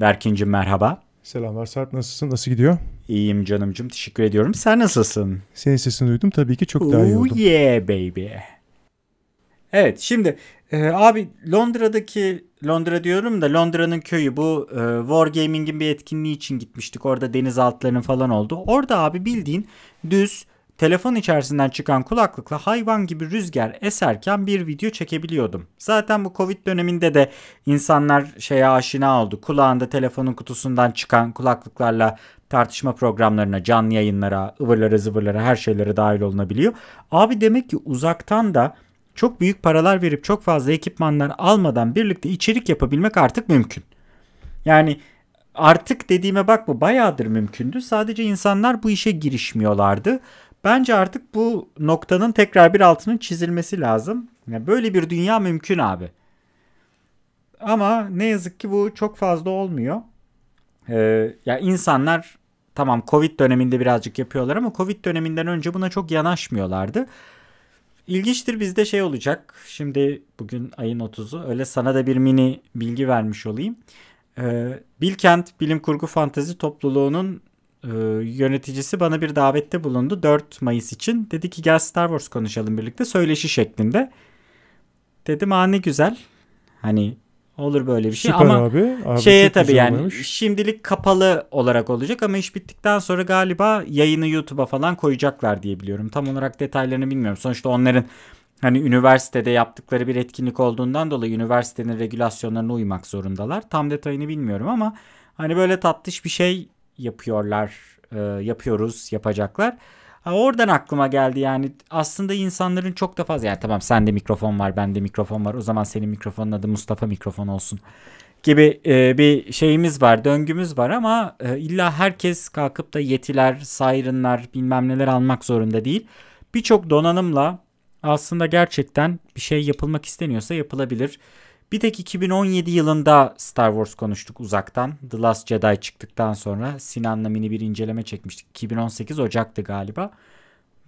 Berkin'cim merhaba. Selamlar Sarp nasılsın? Nasıl gidiyor? İyiyim canımcım teşekkür ediyorum. Sen nasılsın? Senin sesini duydum tabii ki çok daha iyi Oh oldum. yeah baby. Evet şimdi e, abi Londra'daki Londra diyorum da Londra'nın köyü bu e, Wargaming'in bir etkinliği için gitmiştik. Orada denizaltıların falan oldu. Orada abi bildiğin düz telefon içerisinden çıkan kulaklıkla hayvan gibi rüzgar eserken bir video çekebiliyordum. Zaten bu Covid döneminde de insanlar şeye aşina oldu. Kulağında telefonun kutusundan çıkan kulaklıklarla tartışma programlarına, canlı yayınlara, ıvırlara zıvırlara her şeylere dahil olunabiliyor. Abi demek ki uzaktan da çok büyük paralar verip çok fazla ekipmanlar almadan birlikte içerik yapabilmek artık mümkün. Yani artık dediğime bakma bayağıdır mümkündü. Sadece insanlar bu işe girişmiyorlardı. Bence artık bu noktanın tekrar bir altının çizilmesi lazım. Yani böyle bir dünya mümkün abi. Ama ne yazık ki bu çok fazla olmuyor. Ee, ya insanlar tamam Covid döneminde birazcık yapıyorlar ama Covid döneminden önce buna çok yanaşmıyorlardı. İlginçtir bizde şey olacak. Şimdi bugün ayın 30'u. Öyle sana da bir mini bilgi vermiş olayım. Ee, Bilkent Bilim Kurgu Fantezi Topluluğu'nun e, yöneticisi bana bir davette bulundu 4 Mayıs için. Dedi ki gel Star Wars konuşalım birlikte söyleşi şeklinde. Dedim aa ne güzel. Hani olur böyle bir şey Süper ama abi. abi şeye tabii yani olmuş. şimdilik kapalı olarak olacak ama iş bittikten sonra galiba yayını YouTube'a falan koyacaklar diye biliyorum. Tam olarak detaylarını bilmiyorum. Sonuçta onların hani üniversitede yaptıkları bir etkinlik olduğundan dolayı üniversitenin regülasyonlarına uymak zorundalar. Tam detayını bilmiyorum ama hani böyle tatlış bir şey yapıyorlar, e, yapıyoruz, yapacaklar. Ha, oradan aklıma geldi yani aslında insanların çok da fazla yani tamam sende mikrofon var bende mikrofon var o zaman senin mikrofonun adı Mustafa mikrofon olsun gibi e, bir şeyimiz var döngümüz var ama e, illa herkes kalkıp da yetiler sayrınlar bilmem neler almak zorunda değil. Birçok donanımla aslında gerçekten bir şey yapılmak isteniyorsa yapılabilir. Bir tek 2017 yılında Star Wars konuştuk uzaktan. The Last Jedi çıktıktan sonra Sinan'la mini bir inceleme çekmiştik. 2018 Ocak'tı galiba.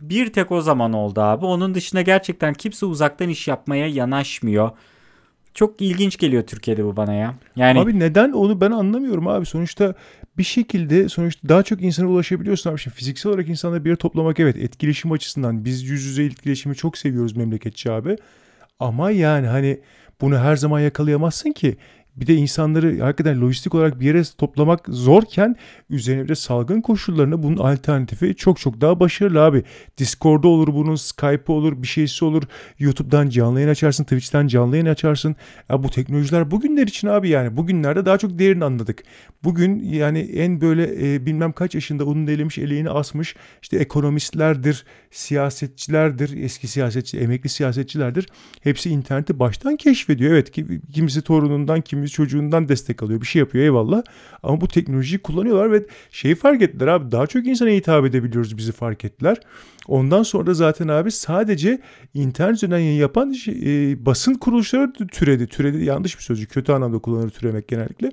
Bir tek o zaman oldu abi. Onun dışında gerçekten kimse uzaktan iş yapmaya yanaşmıyor. Çok ilginç geliyor Türkiye'de bu bana ya. Yani Abi neden onu ben anlamıyorum abi. Sonuçta bir şekilde sonuçta daha çok insana ulaşabiliyorsun abi. Şimdi fiziksel olarak insanları bir toplamak evet etkileşim açısından biz yüz yüze etkileşimi çok seviyoruz memleketçi abi. Ama yani hani bunu her zaman yakalayamazsın ki. Bir de insanları hakikaten lojistik olarak bir yere toplamak zorken üzerine bir de salgın koşullarında bunun alternatifi çok çok daha başarılı abi. Discord'da olur bunun, Skype'ı olur, bir şeysi olur. YouTube'dan canlı yayın açarsın, Twitch'ten canlı yayın açarsın. Ya bu teknolojiler bugünler için abi yani. Bugünlerde daha çok değerini anladık. Bugün yani en böyle e, bilmem kaç yaşında ununu elemiş, eleğini asmış işte ekonomistlerdir, siyasetçilerdir, eski siyasetçi, emekli siyasetçilerdir. Hepsi interneti baştan keşfediyor. Evet ki- kimisi torunundan, kimisi çocuğundan destek alıyor. Bir şey yapıyor eyvallah. Ama bu teknolojiyi kullanıyorlar ve şeyi fark ettiler abi. Daha çok insana hitap edebiliyoruz bizi fark ettiler. Ondan sonra da zaten abi sadece internet üzerinden yayın yapan şey, e, basın kuruluşları türedi. Türedi yanlış bir sözcük. Kötü anlamda kullanılır türemek genellikle.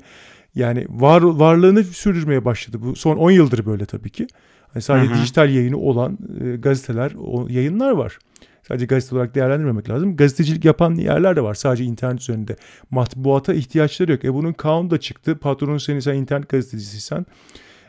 Yani var, varlığını sürdürmeye başladı. Bu son 10 yıldır böyle tabii ki. Hani sadece Hı hı. dijital yayını olan e, gazeteler, o, yayınlar var. Sadece gazete olarak değerlendirmemek lazım. Gazetecilik yapan yerler de var. Sadece internet üzerinde. Matbuata ihtiyaçları yok. E bunun kanunu da çıktı. Patronun seni sen internet gazetecisiysen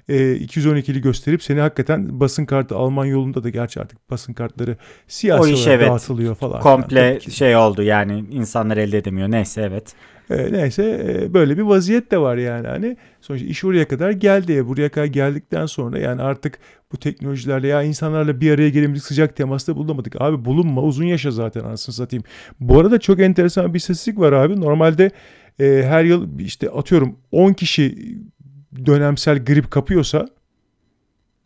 e, 212'li gösterip seni hakikaten basın kartı alman yolunda da gerçi artık basın kartları siyasi O iş olarak evet. dağıtılıyor falan. komple ki. şey oldu yani insanlar elde edemiyor. Neyse evet. E, neyse e, böyle bir vaziyet de var yani hani sonuçta iş oraya kadar geldi ya buraya kadar geldikten sonra yani artık bu teknolojilerle ya insanlarla bir araya gelemedik sıcak temasta bulunamadık abi bulunma uzun yaşa zaten anasını satayım. Bu arada çok enteresan bir istatistik var abi normalde e, her yıl işte atıyorum 10 kişi dönemsel grip kapıyorsa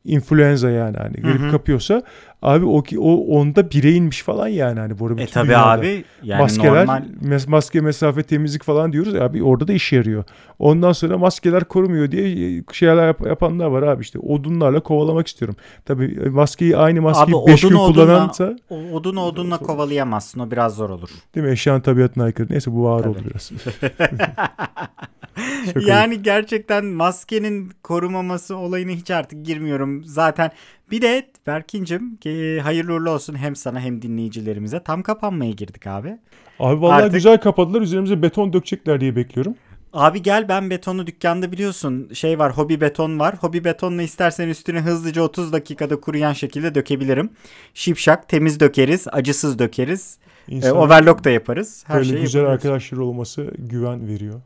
influenza yani hani grip Hı hı. kapıyorsa abi o ki o onda bire inmiş falan yani hani bu arada E bütün tabi dünyada. abi yani maskeler, normal mes- maske, mesafe, temizlik falan diyoruz. Abi orada da işe yarıyor. Ondan sonra maskeler korumuyor diye şeyler yap- yapanlar var abi işte. Odunlarla kovalamak istiyorum. Tabii e, maskeyi aynı maskeyi Abi 5 gün odun odunla- kullanansa odun odunla kovalayamazsın o biraz zor olur. değil mi? Eşyanın tabiatına aykırı. Neyse bu ağır Tabii. oldu biraz. Yani gerçekten maskenin korumaması olayına hiç artık girmiyorum. Zaten bir de Berkin'cim e, hayırlı uğurlu olsun hem sana hem dinleyicilerimize. Tam kapanmaya girdik abi. Abi vallahi Artık- güzel kapadılar. Üzerimize beton dökecekler diye bekliyorum. Abi gel ben betonu dükkanda biliyorsun şey var hobi beton var. Hobi betonla istersen üstüne hızlıca 30 dakikada kuruyan şekilde dökebilirim. Şipşak temiz dökeriz acısız dökeriz. E, İnsan overlock da yaparız. Her böyle şeyi güzel yapabiliriz. arkadaşları olması güven veriyor.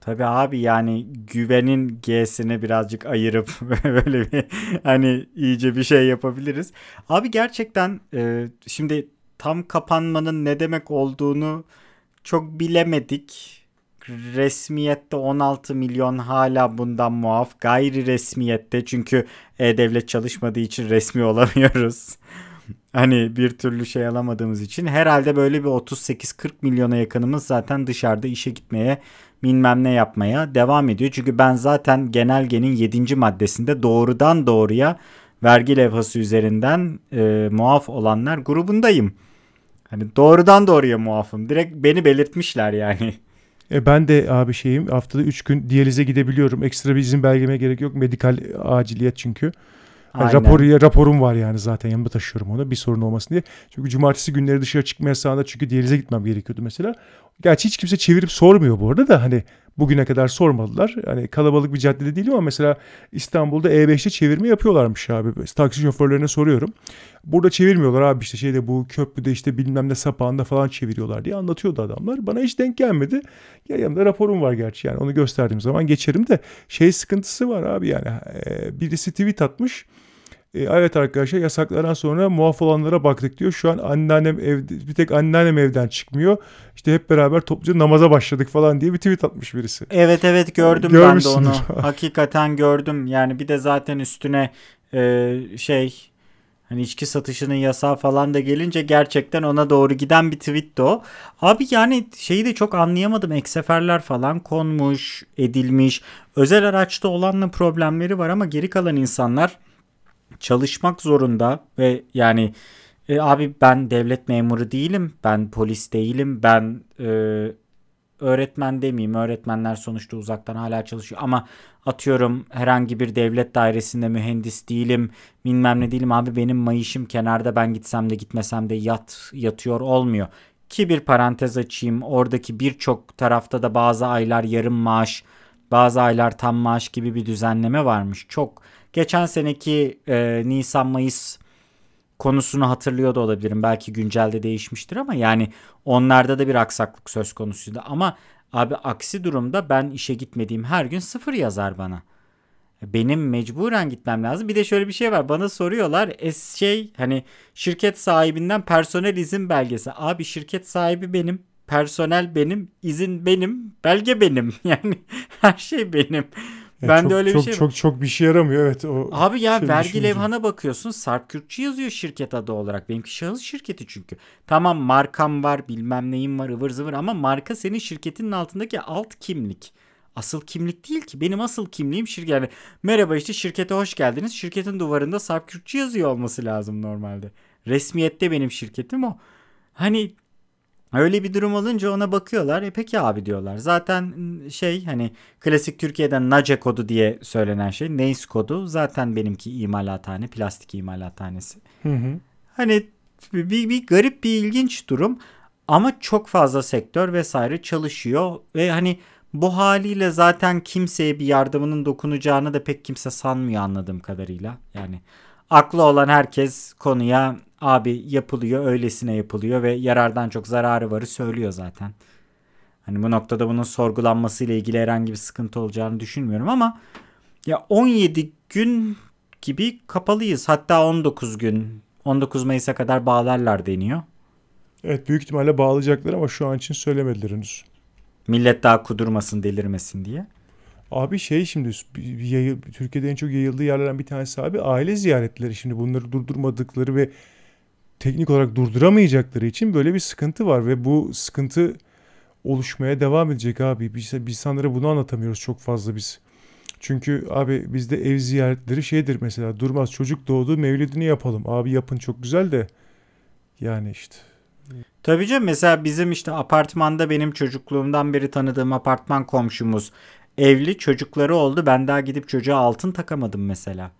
Tabii abi yani güvenin G'sini birazcık ayırıp böyle bir hani iyice bir şey yapabiliriz. Abi gerçekten e, şimdi tam kapanmanın ne demek olduğunu çok bilemedik. Resmiyette 16 milyon hala bundan muaf. Gayri resmiyette çünkü e-devlet çalışmadığı için resmi olamıyoruz. Hani bir türlü şey alamadığımız için herhalde böyle bir 38-40 milyona yakınımız zaten dışarıda işe gitmeye bilmem ne yapmaya devam ediyor. Çünkü ben zaten genelgenin 7. maddesinde doğrudan doğruya vergi levhası üzerinden e, muaf olanlar grubundayım. Hani doğrudan doğruya muafım. Direkt beni belirtmişler yani. E ben de abi şeyim haftada 3 gün diyalize gidebiliyorum. Ekstra bir izin belgeme gerek yok. Medikal aciliyet çünkü. Aynen. rapor, raporum var yani zaten yanımda taşıyorum onu bir sorun olmasın diye. Çünkü cumartesi günleri dışarı çıkma yasağında çünkü diyalize gitmem gerekiyordu mesela. Gerçi hiç kimse çevirip sormuyor bu arada da hani bugüne kadar sormadılar. Hani kalabalık bir caddede değilim ama mesela İstanbul'da E5'te çevirme yapıyorlarmış abi. Taksi şoförlerine soruyorum. Burada çevirmiyorlar abi işte şeyde bu köprüde işte bilmem ne sapağında falan çeviriyorlar diye anlatıyordu adamlar. Bana hiç denk gelmedi. Ya yanımda raporum var gerçi yani onu gösterdiğim zaman geçerim de şey sıkıntısı var abi yani e, birisi tweet atmış. E, evet arkadaşlar yasaklardan sonra muaf olanlara baktık diyor. Şu an anneannem evde bir tek anneannem evden çıkmıyor. İşte hep beraber topluca namaza başladık falan diye bir tweet atmış birisi. Evet evet gördüm ben de onu. Hakikaten gördüm. Yani bir de zaten üstüne e, şey hani içki satışının yasağı falan da gelince gerçekten ona doğru giden bir tweet de o. Abi yani şeyi de çok anlayamadım. Ekseferler falan konmuş, edilmiş. Özel araçta olanla problemleri var ama geri kalan insanlar çalışmak zorunda ve yani e, abi ben devlet memuru değilim, ben polis değilim, ben e, öğretmen demeyeyim. Öğretmenler sonuçta uzaktan hala çalışıyor ama atıyorum herhangi bir devlet dairesinde mühendis değilim, bilmem ne değilim. Abi benim mayışım kenarda ben gitsem de gitmesem de yat yatıyor olmuyor. Ki bir parantez açayım. Oradaki birçok tarafta da bazı aylar yarım maaş, bazı aylar tam maaş gibi bir düzenleme varmış. Çok geçen seneki e, Nisan Mayıs konusunu hatırlıyor da olabilirim. Belki güncelde değişmiştir ama yani onlarda da bir aksaklık söz konusuydu. Ama abi aksi durumda ben işe gitmediğim her gün sıfır yazar bana. Benim mecburen gitmem lazım. Bir de şöyle bir şey var. Bana soruyorlar. Es şey hani şirket sahibinden personel izin belgesi. Abi şirket sahibi benim. Personel benim. izin benim. Belge benim. Yani her şey benim. Ya ben çok, de öyle çok, bir şey çok çok bir şey yaramıyor evet o. Abi ya şey vergi levhana bakıyorsun Sarp Kürtçü yazıyor şirket adı olarak. Benimki şahıs şirketi çünkü. Tamam markam var bilmem neyim var ıvır zıvır ama marka senin şirketinin altındaki alt kimlik. Asıl kimlik değil ki. Benim asıl kimliğim şirket. Yani merhaba işte şirkete hoş geldiniz. Şirketin duvarında Sarp Kürtçü yazıyor olması lazım normalde. Resmiyette benim şirketim o. Hani Öyle bir durum olunca ona bakıyorlar. E peki abi diyorlar. Zaten şey hani klasik Türkiye'den NACE kodu diye söylenen şey. NACE kodu zaten benimki imalathane, plastik imalathanesi. Hı hı. Hani bir, bir garip bir ilginç durum ama çok fazla sektör vesaire çalışıyor ve hani bu haliyle zaten kimseye bir yardımının dokunacağını da pek kimse sanmıyor anladığım kadarıyla. Yani aklı olan herkes konuya abi yapılıyor öylesine yapılıyor ve yarardan çok zararı varı söylüyor zaten. Hani bu noktada bunun sorgulanmasıyla ilgili herhangi bir sıkıntı olacağını düşünmüyorum ama ya 17 gün gibi kapalıyız. Hatta 19 gün 19 Mayıs'a kadar bağlarlar deniyor. Evet büyük ihtimalle bağlayacaklar ama şu an için söylemediler henüz. Millet daha kudurmasın delirmesin diye. Abi şey şimdi yayı- Türkiye'de en çok yayıldığı yerlerden bir tanesi abi aile ziyaretleri. Şimdi bunları durdurmadıkları ve teknik olarak durduramayacakları için böyle bir sıkıntı var ve bu sıkıntı oluşmaya devam edecek abi. Biz, biz insanlara bunu anlatamıyoruz çok fazla biz. Çünkü abi bizde ev ziyaretleri şeydir mesela durmaz çocuk doğdu mevlidini yapalım. Abi yapın çok güzel de yani işte. Tabii canım mesela bizim işte apartmanda benim çocukluğumdan beri tanıdığım apartman komşumuz evli çocukları oldu. Ben daha gidip çocuğa altın takamadım mesela.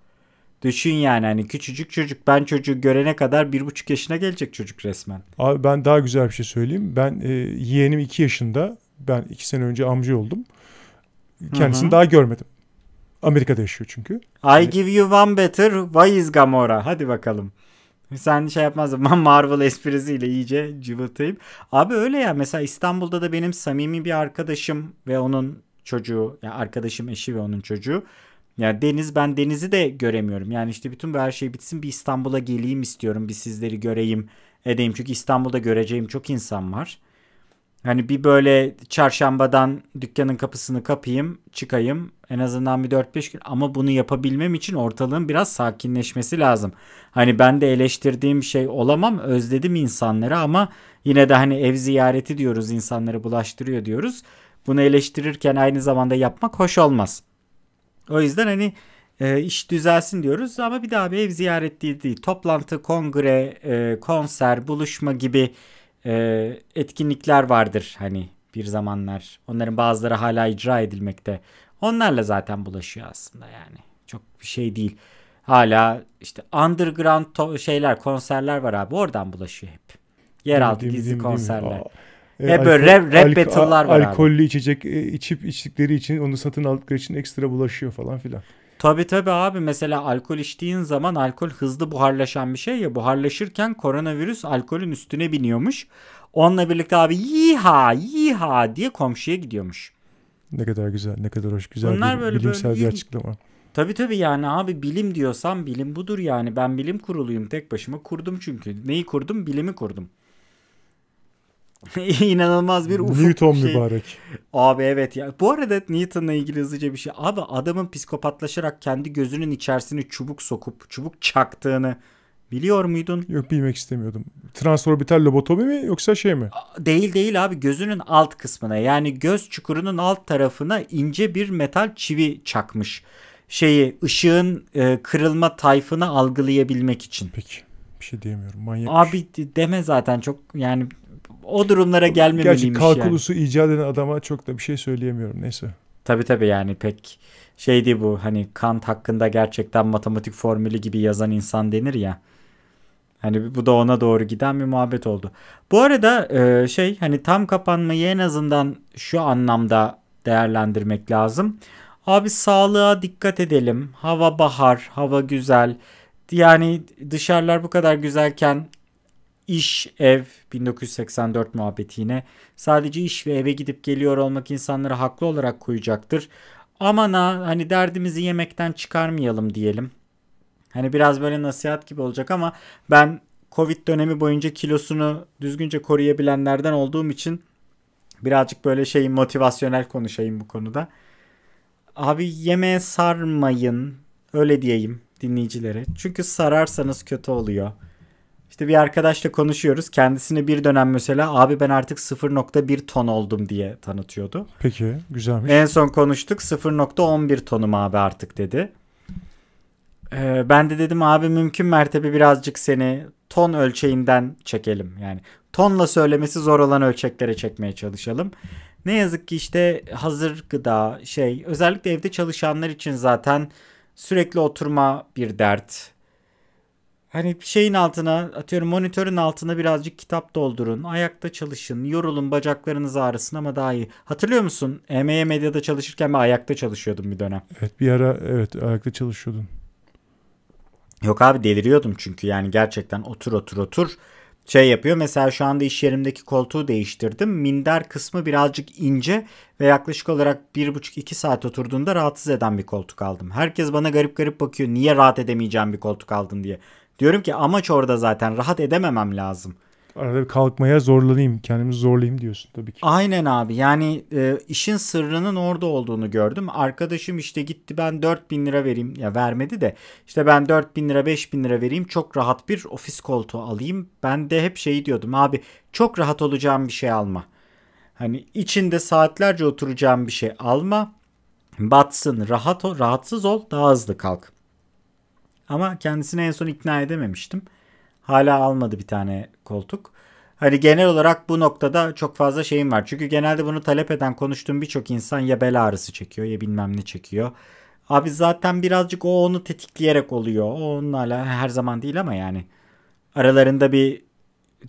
Düşün yani hani küçücük çocuk ben çocuğu görene kadar bir buçuk yaşına gelecek çocuk resmen. Abi ben daha güzel bir şey söyleyeyim. Ben e, yeğenim 2 yaşında. Ben 2 sene önce amca oldum. Kendisini Hı hı. daha görmedim. Amerika'da yaşıyor çünkü. I give you one better. Why is Gamora? Hadi bakalım. Sen şey yapmazdın. Ben Marvel esprisiyle iyice cıvıtayım. Abi öyle ya. Mesela İstanbul'da da benim samimi bir arkadaşım ve onun çocuğu. Ya arkadaşım eşi ve onun çocuğu. Ya Deniz ben Deniz'i de göremiyorum. Yani işte bütün bu her şey bitsin bir İstanbul'a geleyim istiyorum. Bir sizleri göreyim edeyim. Çünkü İstanbul'da göreceğim çok insan var. Hani bir böyle çarşambadan dükkanın kapısını kapayım, çıkayım. En azından bir 4-5 gün. Ama bunu yapabilmem için ortalığın biraz sakinleşmesi lazım. Hani ben de eleştirdiğim şey olamam. Özledim insanları ama yine de hani ev ziyareti diyoruz. insanları bulaştırıyor diyoruz. Bunu eleştirirken aynı zamanda yapmak hoş olmaz. O yüzden hani e, iş düzelsin diyoruz ama bir daha bir ev ziyaret değil. Toplantı, kongre, e, konser, buluşma gibi e, etkinlikler vardır hani bir zamanlar. Onların bazıları hala icra edilmekte. Onlarla zaten bulaşıyor aslında yani. Çok bir şey değil. Hala işte underground şeyler, konserler var abi. Oradan bulaşıyor hep. Yeraltı mi, gizli değil mi, değil mi? Aa, Hep böyle rap- rap battle'lar var abi. Alkollü içecek e, içip içtikleri için onu satın aldıkları için ekstra bulaşıyor falan filan. Tabi tabi abi mesela alkol içtiğin zaman alkol hızlı buharlaşan bir şey ya buharlaşırken koronavirüs alkolün üstüne biniyormuş. Onunla birlikte abi yiha yiha diye komşuya gidiyormuş. Ne kadar güzel, ne kadar hoş, güzel Bunlar bir böyle bilimsel böyle bir açıklama. Tabi tabi yani abi bilim diyorsam bilim budur yani. Ben bilim kuruluyum tek başıma kurdum çünkü. Neyi kurdum? Bilimi kurdum. İnanılmaz bir ufuk Newton şey. mübarek. Abi evet ya. Bu arada Newton'la ilgili hızlıca bir şey. Abi adamın psikopatlaşarak kendi gözünün içerisine çubuk sokup çubuk çaktığını biliyor muydun? Yok bilmek istemiyordum. Transorbital lobotomi mi yoksa şey mi? Değil değil abi gözünün alt kısmına yani göz çukurunun alt tarafına ince bir metal çivi çakmış. Şeyi ışığın e, kırılma tayfını algılayabilmek için. Peki. Bir şey diyemiyorum. Manyak. Abi deme zaten çok yani o durumlara Gerçi gelmemeliymiş yani. kalkulusu icat eden adama çok da bir şey söyleyemiyorum. Neyse. Tabi tabi yani pek şeydi bu hani Kant hakkında gerçekten matematik formülü gibi yazan insan denir ya. Hani bu da ona doğru giden bir muhabbet oldu. Bu arada e, şey hani tam kapanmayı en azından şu anlamda değerlendirmek lazım. Abi sağlığa dikkat edelim. Hava bahar, hava güzel. Yani dışarılar bu kadar güzelken iş, ev 1984 muhabbeti yine. Sadece iş ve eve gidip geliyor olmak insanları haklı olarak koyacaktır. Aman ha hani derdimizi yemekten çıkarmayalım diyelim. Hani biraz böyle nasihat gibi olacak ama ben Covid dönemi boyunca kilosunu düzgünce koruyabilenlerden olduğum için birazcık böyle şey motivasyonel konuşayım bu konuda. Abi yemeğe sarmayın öyle diyeyim dinleyicilere. Çünkü sararsanız kötü oluyor. İşte bir arkadaşla konuşuyoruz. Kendisine bir dönem mesela abi ben artık 0.1 ton oldum diye tanıtıyordu. Peki. Güzelmiş. En son konuştuk 0.11 tonum abi artık dedi. Ee, ben de dedim abi mümkün mertebe birazcık seni ton ölçeğinden çekelim. Yani tonla söylemesi zor olan ölçeklere çekmeye çalışalım. Ne yazık ki işte hazır gıda şey özellikle evde çalışanlar için zaten sürekli oturma bir dert. Hani şeyin altına atıyorum monitörün altına birazcık kitap doldurun. Ayakta çalışın. Yorulun bacaklarınız ağrısın ama daha iyi. Hatırlıyor musun? EME Medya'da çalışırken ben ayakta çalışıyordum bir dönem. Evet bir ara evet ayakta çalışıyordun. Yok abi deliriyordum çünkü yani gerçekten otur otur otur şey yapıyor. Mesela şu anda iş yerimdeki koltuğu değiştirdim. Minder kısmı birazcık ince ve yaklaşık olarak 1,5-2 saat oturduğunda rahatsız eden bir koltuk aldım. Herkes bana garip garip bakıyor. Niye rahat edemeyeceğim bir koltuk aldın diye. Diyorum ki amaç orada zaten rahat edememem lazım. Arada bir kalkmaya zorlanayım, kendimi zorlayayım diyorsun tabii ki. Aynen abi yani e, işin sırrının orada olduğunu gördüm. Arkadaşım işte gitti ben 4000 lira vereyim ya vermedi de işte ben 4000 lira 5000 lira vereyim çok rahat bir ofis koltuğu alayım. Ben de hep şey diyordum abi çok rahat olacağım bir şey alma. Hani içinde saatlerce oturacağım bir şey alma. Batsın rahat ol, rahatsız ol daha hızlı kalk. Ama kendisini en son ikna edememiştim. Hala almadı bir tane koltuk. Hani genel olarak bu noktada çok fazla şeyim var. Çünkü genelde bunu talep eden konuştuğum birçok insan ya bel ağrısı çekiyor ya bilmem ne çekiyor. Abi zaten birazcık o onu tetikleyerek oluyor. O onlarla her zaman değil ama yani. Aralarında bir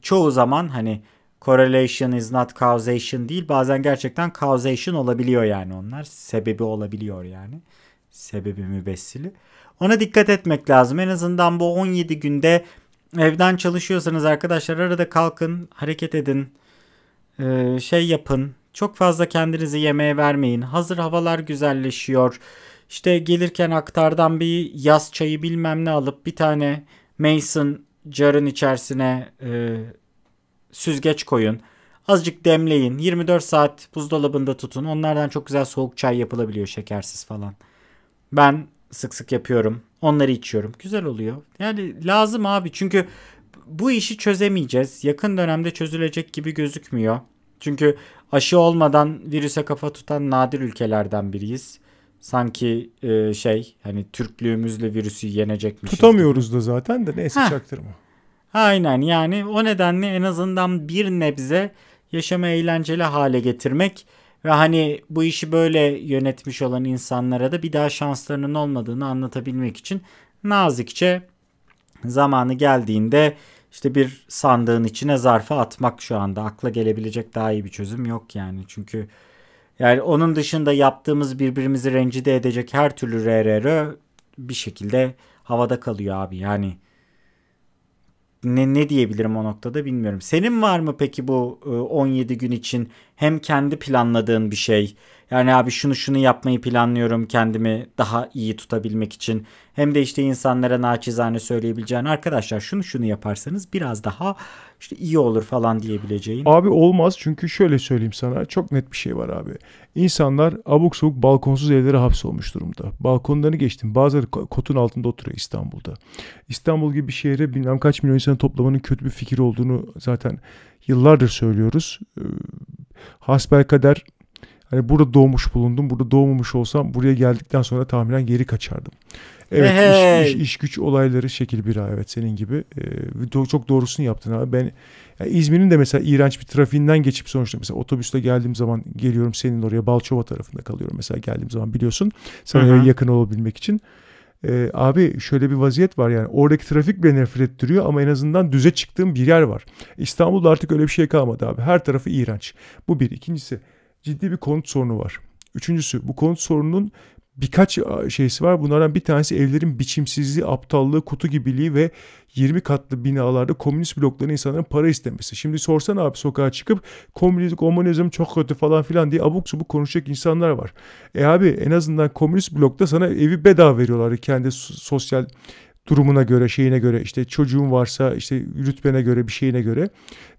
çoğu zaman hani correlation is not causation değil. Bazen gerçekten causation olabiliyor yani onlar. Sebebi olabiliyor yani. Sebebi mübessili. Ona dikkat etmek lazım. En azından bu 17 günde evden çalışıyorsanız arkadaşlar arada kalkın, hareket edin, ee, şey yapın. Çok fazla kendinizi yemeğe vermeyin. Hazır havalar güzelleşiyor. İşte gelirken aktardan bir yaz çayı bilmem ne alıp bir tane Mason jarın içerisine e, süzgeç koyun. Azıcık demleyin. 24 saat buzdolabında tutun. Onlardan çok güzel soğuk çay yapılabiliyor şekersiz falan. Ben sık sık yapıyorum. Onları içiyorum. Güzel oluyor. Yani lazım abi çünkü bu işi çözemeyeceğiz. Yakın dönemde çözülecek gibi gözükmüyor. Çünkü aşı olmadan virüse kafa tutan nadir ülkelerden biriyiz. Sanki e, şey hani Türklüğümüzle virüsü yenecekmişiz. Tutamıyoruz da zaten de neyse Heh. çaktırma. Aynen yani o nedenle en azından bir nebze yaşamı eğlenceli hale getirmek ve hani bu işi böyle yönetmiş olan insanlara da bir daha şanslarının olmadığını anlatabilmek için nazikçe zamanı geldiğinde işte bir sandığın içine zarfı atmak şu anda akla gelebilecek daha iyi bir çözüm yok yani. Çünkü yani onun dışında yaptığımız birbirimizi rencide edecek her türlü RRR bir şekilde havada kalıyor abi. Yani ne, ne diyebilirim o noktada bilmiyorum. Senin var mı peki bu 17 gün için hem kendi planladığın bir şey yani abi şunu şunu yapmayı planlıyorum kendimi daha iyi tutabilmek için. Hem de işte insanlara naçizane söyleyebileceğin arkadaşlar şunu şunu yaparsanız biraz daha işte iyi olur falan diyebileceğin. Abi olmaz çünkü şöyle söyleyeyim sana çok net bir şey var abi. İnsanlar abuk sabuk balkonsuz evlere hapsolmuş durumda. Balkonlarını geçtim. Bazıları kotun altında oturuyor İstanbul'da. İstanbul gibi bir şehre bilmem kaç milyon insanı toplamanın kötü bir fikir olduğunu zaten yıllardır söylüyoruz. Hasbel kader Hani burada doğmuş bulundum. Burada doğmamış olsam buraya geldikten sonra tahminen geri kaçardım. Evet hey. iş, iş, iş güç olayları şekil bir evet senin gibi. Ee, çok doğrusunu yaptın abi. Ben yani İzmir'in de mesela iğrenç bir trafiğinden geçip sonuçta mesela otobüste geldiğim zaman geliyorum senin oraya Balçova tarafında kalıyorum mesela geldiğim zaman biliyorsun. Sana Hı-hı. yakın olabilmek için. Ee, abi şöyle bir vaziyet var yani oradaki trafik beni nefret ettiriyor ama en azından düze çıktığım bir yer var. İstanbul'da artık öyle bir şey kalmadı abi. Her tarafı iğrenç. Bu bir. İkincisi ciddi bir konut sorunu var. Üçüncüsü bu konut sorununun birkaç şeysi var. Bunlardan bir tanesi evlerin biçimsizliği, aptallığı, kutu gibiliği ve 20 katlı binalarda komünist blokların insanların para istemesi. Şimdi sorsan abi sokağa çıkıp komünizm, komünizm çok kötü falan filan diye abuk subuk konuşacak insanlar var. E abi en azından komünist blokta sana evi bedava veriyorlar kendi sosyal durumuna göre, şeyine göre işte çocuğun varsa işte rütbene göre bir şeyine göre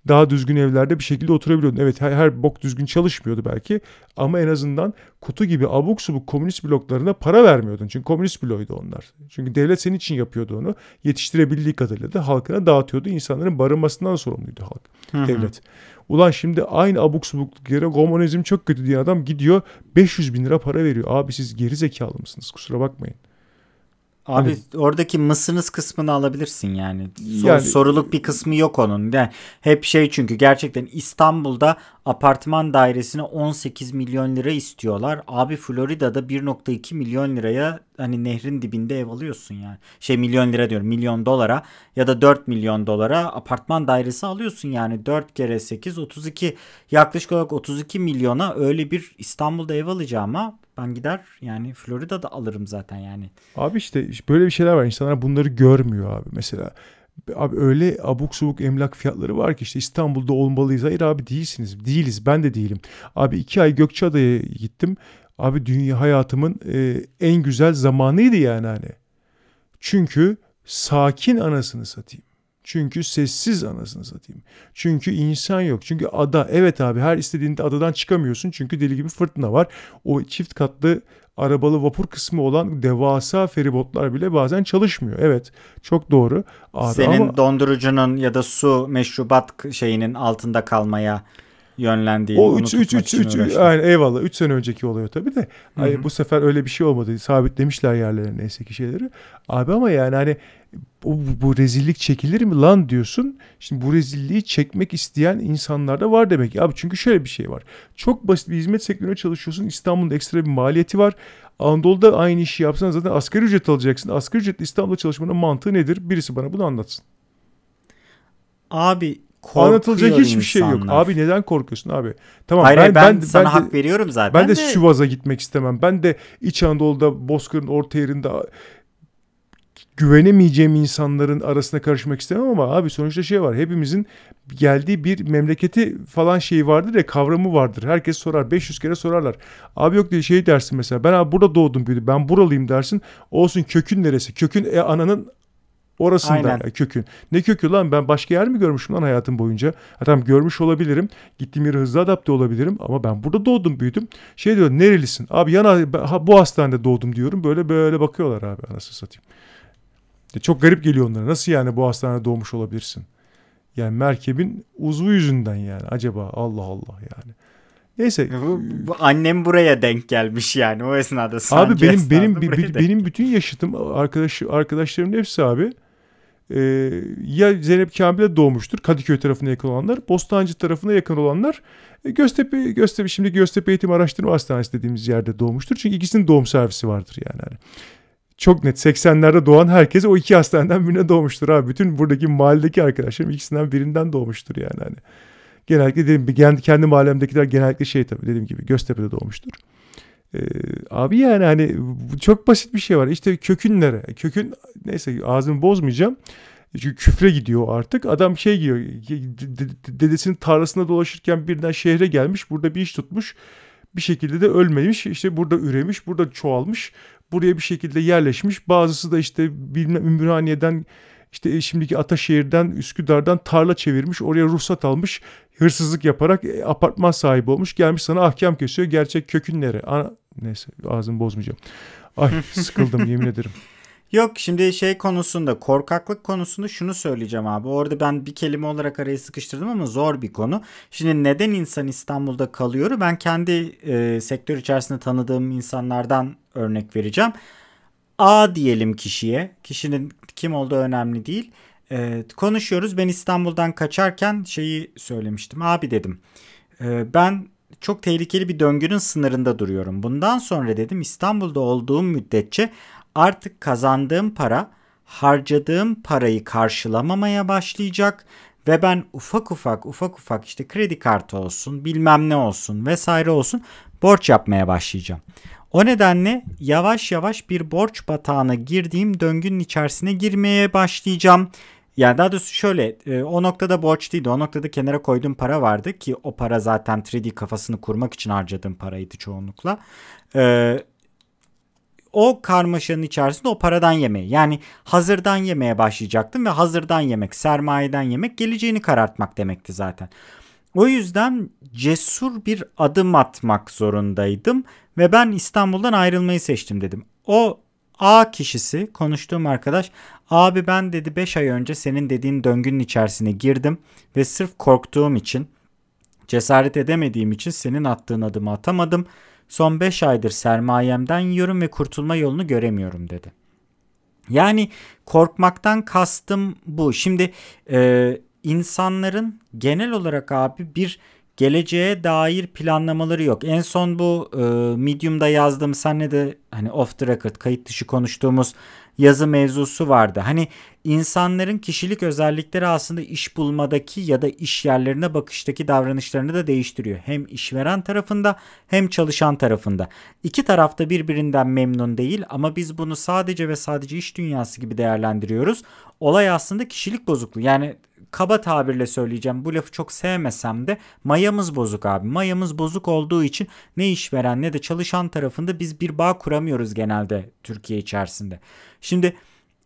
daha düzgün evlerde bir şekilde oturabiliyordun. Evet her, her bok düzgün çalışmıyordu belki ama en azından kutu gibi abuk subuk komünist bloklarına para vermiyordun. Çünkü komünist bloğuydu onlar. Çünkü devlet senin için yapıyordu onu. Yetiştirebildiği kadarıyla da halkına dağıtıyordu. İnsanların barınmasından sorumluydu halk, Hı-hı. devlet. Ulan şimdi aynı abuk subuk yere komünizm çok kötü diye adam gidiyor 500 bin lira para veriyor. Abi siz geri zekalı mısınız? Kusura bakmayın. Abi hani, oradaki mısınız kısmını alabilirsin yani. Sor, yani. Soruluk bir kısmı yok onun. Yani hep şey çünkü gerçekten İstanbul'da apartman dairesine 18 milyon lira istiyorlar. Abi Florida'da 1.2 milyon liraya hani nehrin dibinde ev alıyorsun yani. Şey milyon lira diyorum milyon dolara ya da 4 milyon dolara apartman dairesi alıyorsun yani 4 kere 8 32 yaklaşık olarak 32 milyona öyle bir İstanbul'da ev alacağıma ben gider yani Florida'da alırım zaten yani. Abi işte böyle bir şeyler var. İnsanlar bunları görmüyor abi mesela. Abi öyle abuk subuk emlak fiyatları var ki işte İstanbul'da olmalıyız. Hayır abi değilsiniz. Değiliz. Ben de değilim. Abi iki ay Gökçeada'ya gittim. Abi dünya hayatımın e, en güzel zamanıydı yani hani. Çünkü sakin anasını satayım. Çünkü sessiz anasını satayım. Çünkü insan yok. Çünkü ada evet abi her istediğinde adadan çıkamıyorsun. Çünkü deli gibi fırtına var. O çift katlı arabalı vapur kısmı olan devasa feribotlar bile bazen çalışmıyor. Evet çok doğru. Abi Senin ama... dondurucunun ya da su meşrubat şeyinin altında kalmaya yönlendiği. O 3 3 3 3 aynen eyvallah 3 sene önceki oluyor tabii de. Ay, bu sefer öyle bir şey olmadı. Sabitlemişler yerlerine neyse ki şeyleri. Abi ama yani hani bu, bu rezillik çekilir mi lan diyorsun. Şimdi bu rezilliği çekmek isteyen insanlar da var demek. Abi çünkü şöyle bir şey var. Çok basit bir hizmet sektörüne çalışıyorsun. İstanbul'da ekstra bir maliyeti var. Anadolu'da aynı işi yapsan zaten asgari ücret alacaksın. Asgari ücretle İstanbul'da çalışmanın mantığı nedir? Birisi bana bunu anlatsın. Abi korkuyor Anlatılacak hiçbir şey yok. insanlar. Abi neden korkuyorsun abi? Tamam Hayır, ben, ben, ben, sana ben de- hak veriyorum zaten Ben de de. Sivas'a gitmek istemem. Ben de İç Anadolu'da Bozkır'ın orta yerinde güvenemeyeceğim insanların arasına karışmak istemem ama abi sonuçta şey var. Hepimizin geldiği bir memleketi falan şeyi vardır ya kavramı vardır. Herkes sorar. 500 kere sorarlar. Abi yok diye şey dersin mesela. Ben abi burada doğdum büyüdüm. Ben buralıyım dersin. Olsun kökün neresi? Kökün e, ananın orasında Aynen. ya, kökün. Ne kökü lan ben başka yer mi görmüşüm lan hayatım boyunca? Ha, tamam görmüş olabilirim. Gittiğim yere hızlı adapte olabilirim ama ben burada doğdum büyüdüm. Şey diyor nerelisin? Abi yana ha, bu hastanede doğdum diyorum. Böyle böyle bakıyorlar abi anasını satayım. Ya Çok garip geliyor onlara. Nasıl yani bu hastanede doğmuş olabilirsin? Yani merkebin uzvu yüzünden yani. Acaba Allah Allah yani. Neyse. Bu, bu annem buraya denk gelmiş yani o esnada. Abi benim benim benim, benim bütün yaşıtım arkadaş arkadaşlarımın hepsi abi e, ya Zeynep Kamil'e doğmuştur Kadıköy tarafına yakın olanlar, Bostancı tarafına yakın olanlar e, Göztepe Göztepe şimdi Göztepe Eğitim Araştırma Hastanesi dediğimiz yerde doğmuştur. Çünkü ikisinin doğum servisi vardır yani. Hani çok net 80'lerde doğan herkes o iki hastaneden birine doğmuştur abi. Bütün buradaki mahalledeki arkadaşlarım ikisinden birinden doğmuştur yani hani. Genellikle gibi kendi, kendi mahallemdekiler genellikle şey tabii dediğim gibi Göztepe'de doğmuştur. Ee, abi yani hani çok basit bir şey var. İşte kökün nere? Kökün neyse ağzımı bozmayacağım. Çünkü küfre gidiyor artık. Adam şey giyiyor. de- de- Dedesinin tarlasında dolaşırken birden şehre gelmiş. Burada bir iş tutmuş. Bir şekilde de ölmemiş. İşte burada üremiş. Burada çoğalmış. Buraya bir şekilde yerleşmiş. Bazısı da işte bilmem Ümraniye'den işte şimdiki Ataşehir'den Üsküdar'dan tarla çevirmiş. Oraya ruhsat almış. Hırsızlık yaparak e, apartman sahibi olmuş. Gelmiş sana ahkam kesiyor. Gerçek kökün. Neyse ağzımı bozmayacağım. Ay sıkıldım yemin ederim. Yok şimdi şey konusunda korkaklık konusunda şunu söyleyeceğim abi. Orada ben bir kelime olarak araya sıkıştırdım ama zor bir konu. Şimdi neden insan İstanbul'da kalıyor? Ben kendi e, sektör içerisinde tanıdığım insanlardan örnek vereceğim. A diyelim kişiye. Kişinin kim olduğu önemli değil. E, konuşuyoruz. Ben İstanbul'dan kaçarken şeyi söylemiştim. Abi dedim. e, ben çok tehlikeli bir döngünün sınırında duruyorum. Bundan sonra dedim İstanbul'da olduğum müddetçe artık kazandığım para harcadığım parayı karşılamamaya başlayacak ve ben ufak ufak ufak ufak işte kredi kartı olsun bilmem ne olsun vesaire olsun borç yapmaya başlayacağım. O nedenle yavaş yavaş bir borç batağına girdiğim döngünün içerisine girmeye başlayacağım. Yani daha doğrusu şöyle e, o noktada borç değildi. O noktada kenara koyduğum para vardı ki o para zaten 3D kafasını kurmak için harcadığım paraydı çoğunlukla. Ee, o karmaşanın içerisinde o paradan yemeği yani hazırdan yemeye başlayacaktım ve hazırdan yemek sermayeden yemek geleceğini karartmak demekti zaten. O yüzden cesur bir adım atmak zorundaydım ve ben İstanbul'dan ayrılmayı seçtim dedim. O A kişisi konuştuğum arkadaş abi ben dedi 5 ay önce senin dediğin döngünün içerisine girdim ve sırf korktuğum için cesaret edemediğim için senin attığın adımı atamadım. Son 5 aydır sermayemden yiyorum ve kurtulma yolunu göremiyorum dedi. Yani korkmaktan kastım bu. Şimdi e, insanların genel olarak abi bir geleceğe dair planlamaları yok. En son bu e, Medium'da yazdığım senle de hani off the record kayıt dışı konuştuğumuz yazı mevzusu vardı. Hani insanların kişilik özellikleri aslında iş bulmadaki ya da iş yerlerine bakıştaki davranışlarını da değiştiriyor. Hem işveren tarafında hem çalışan tarafında. İki tarafta birbirinden memnun değil ama biz bunu sadece ve sadece iş dünyası gibi değerlendiriyoruz. Olay aslında kişilik bozukluğu. Yani kaba tabirle söyleyeceğim. Bu lafı çok sevmesem de mayamız bozuk abi. Mayamız bozuk olduğu için ne işveren ne de çalışan tarafında biz bir bağ kuramıyoruz genelde Türkiye içerisinde. Şimdi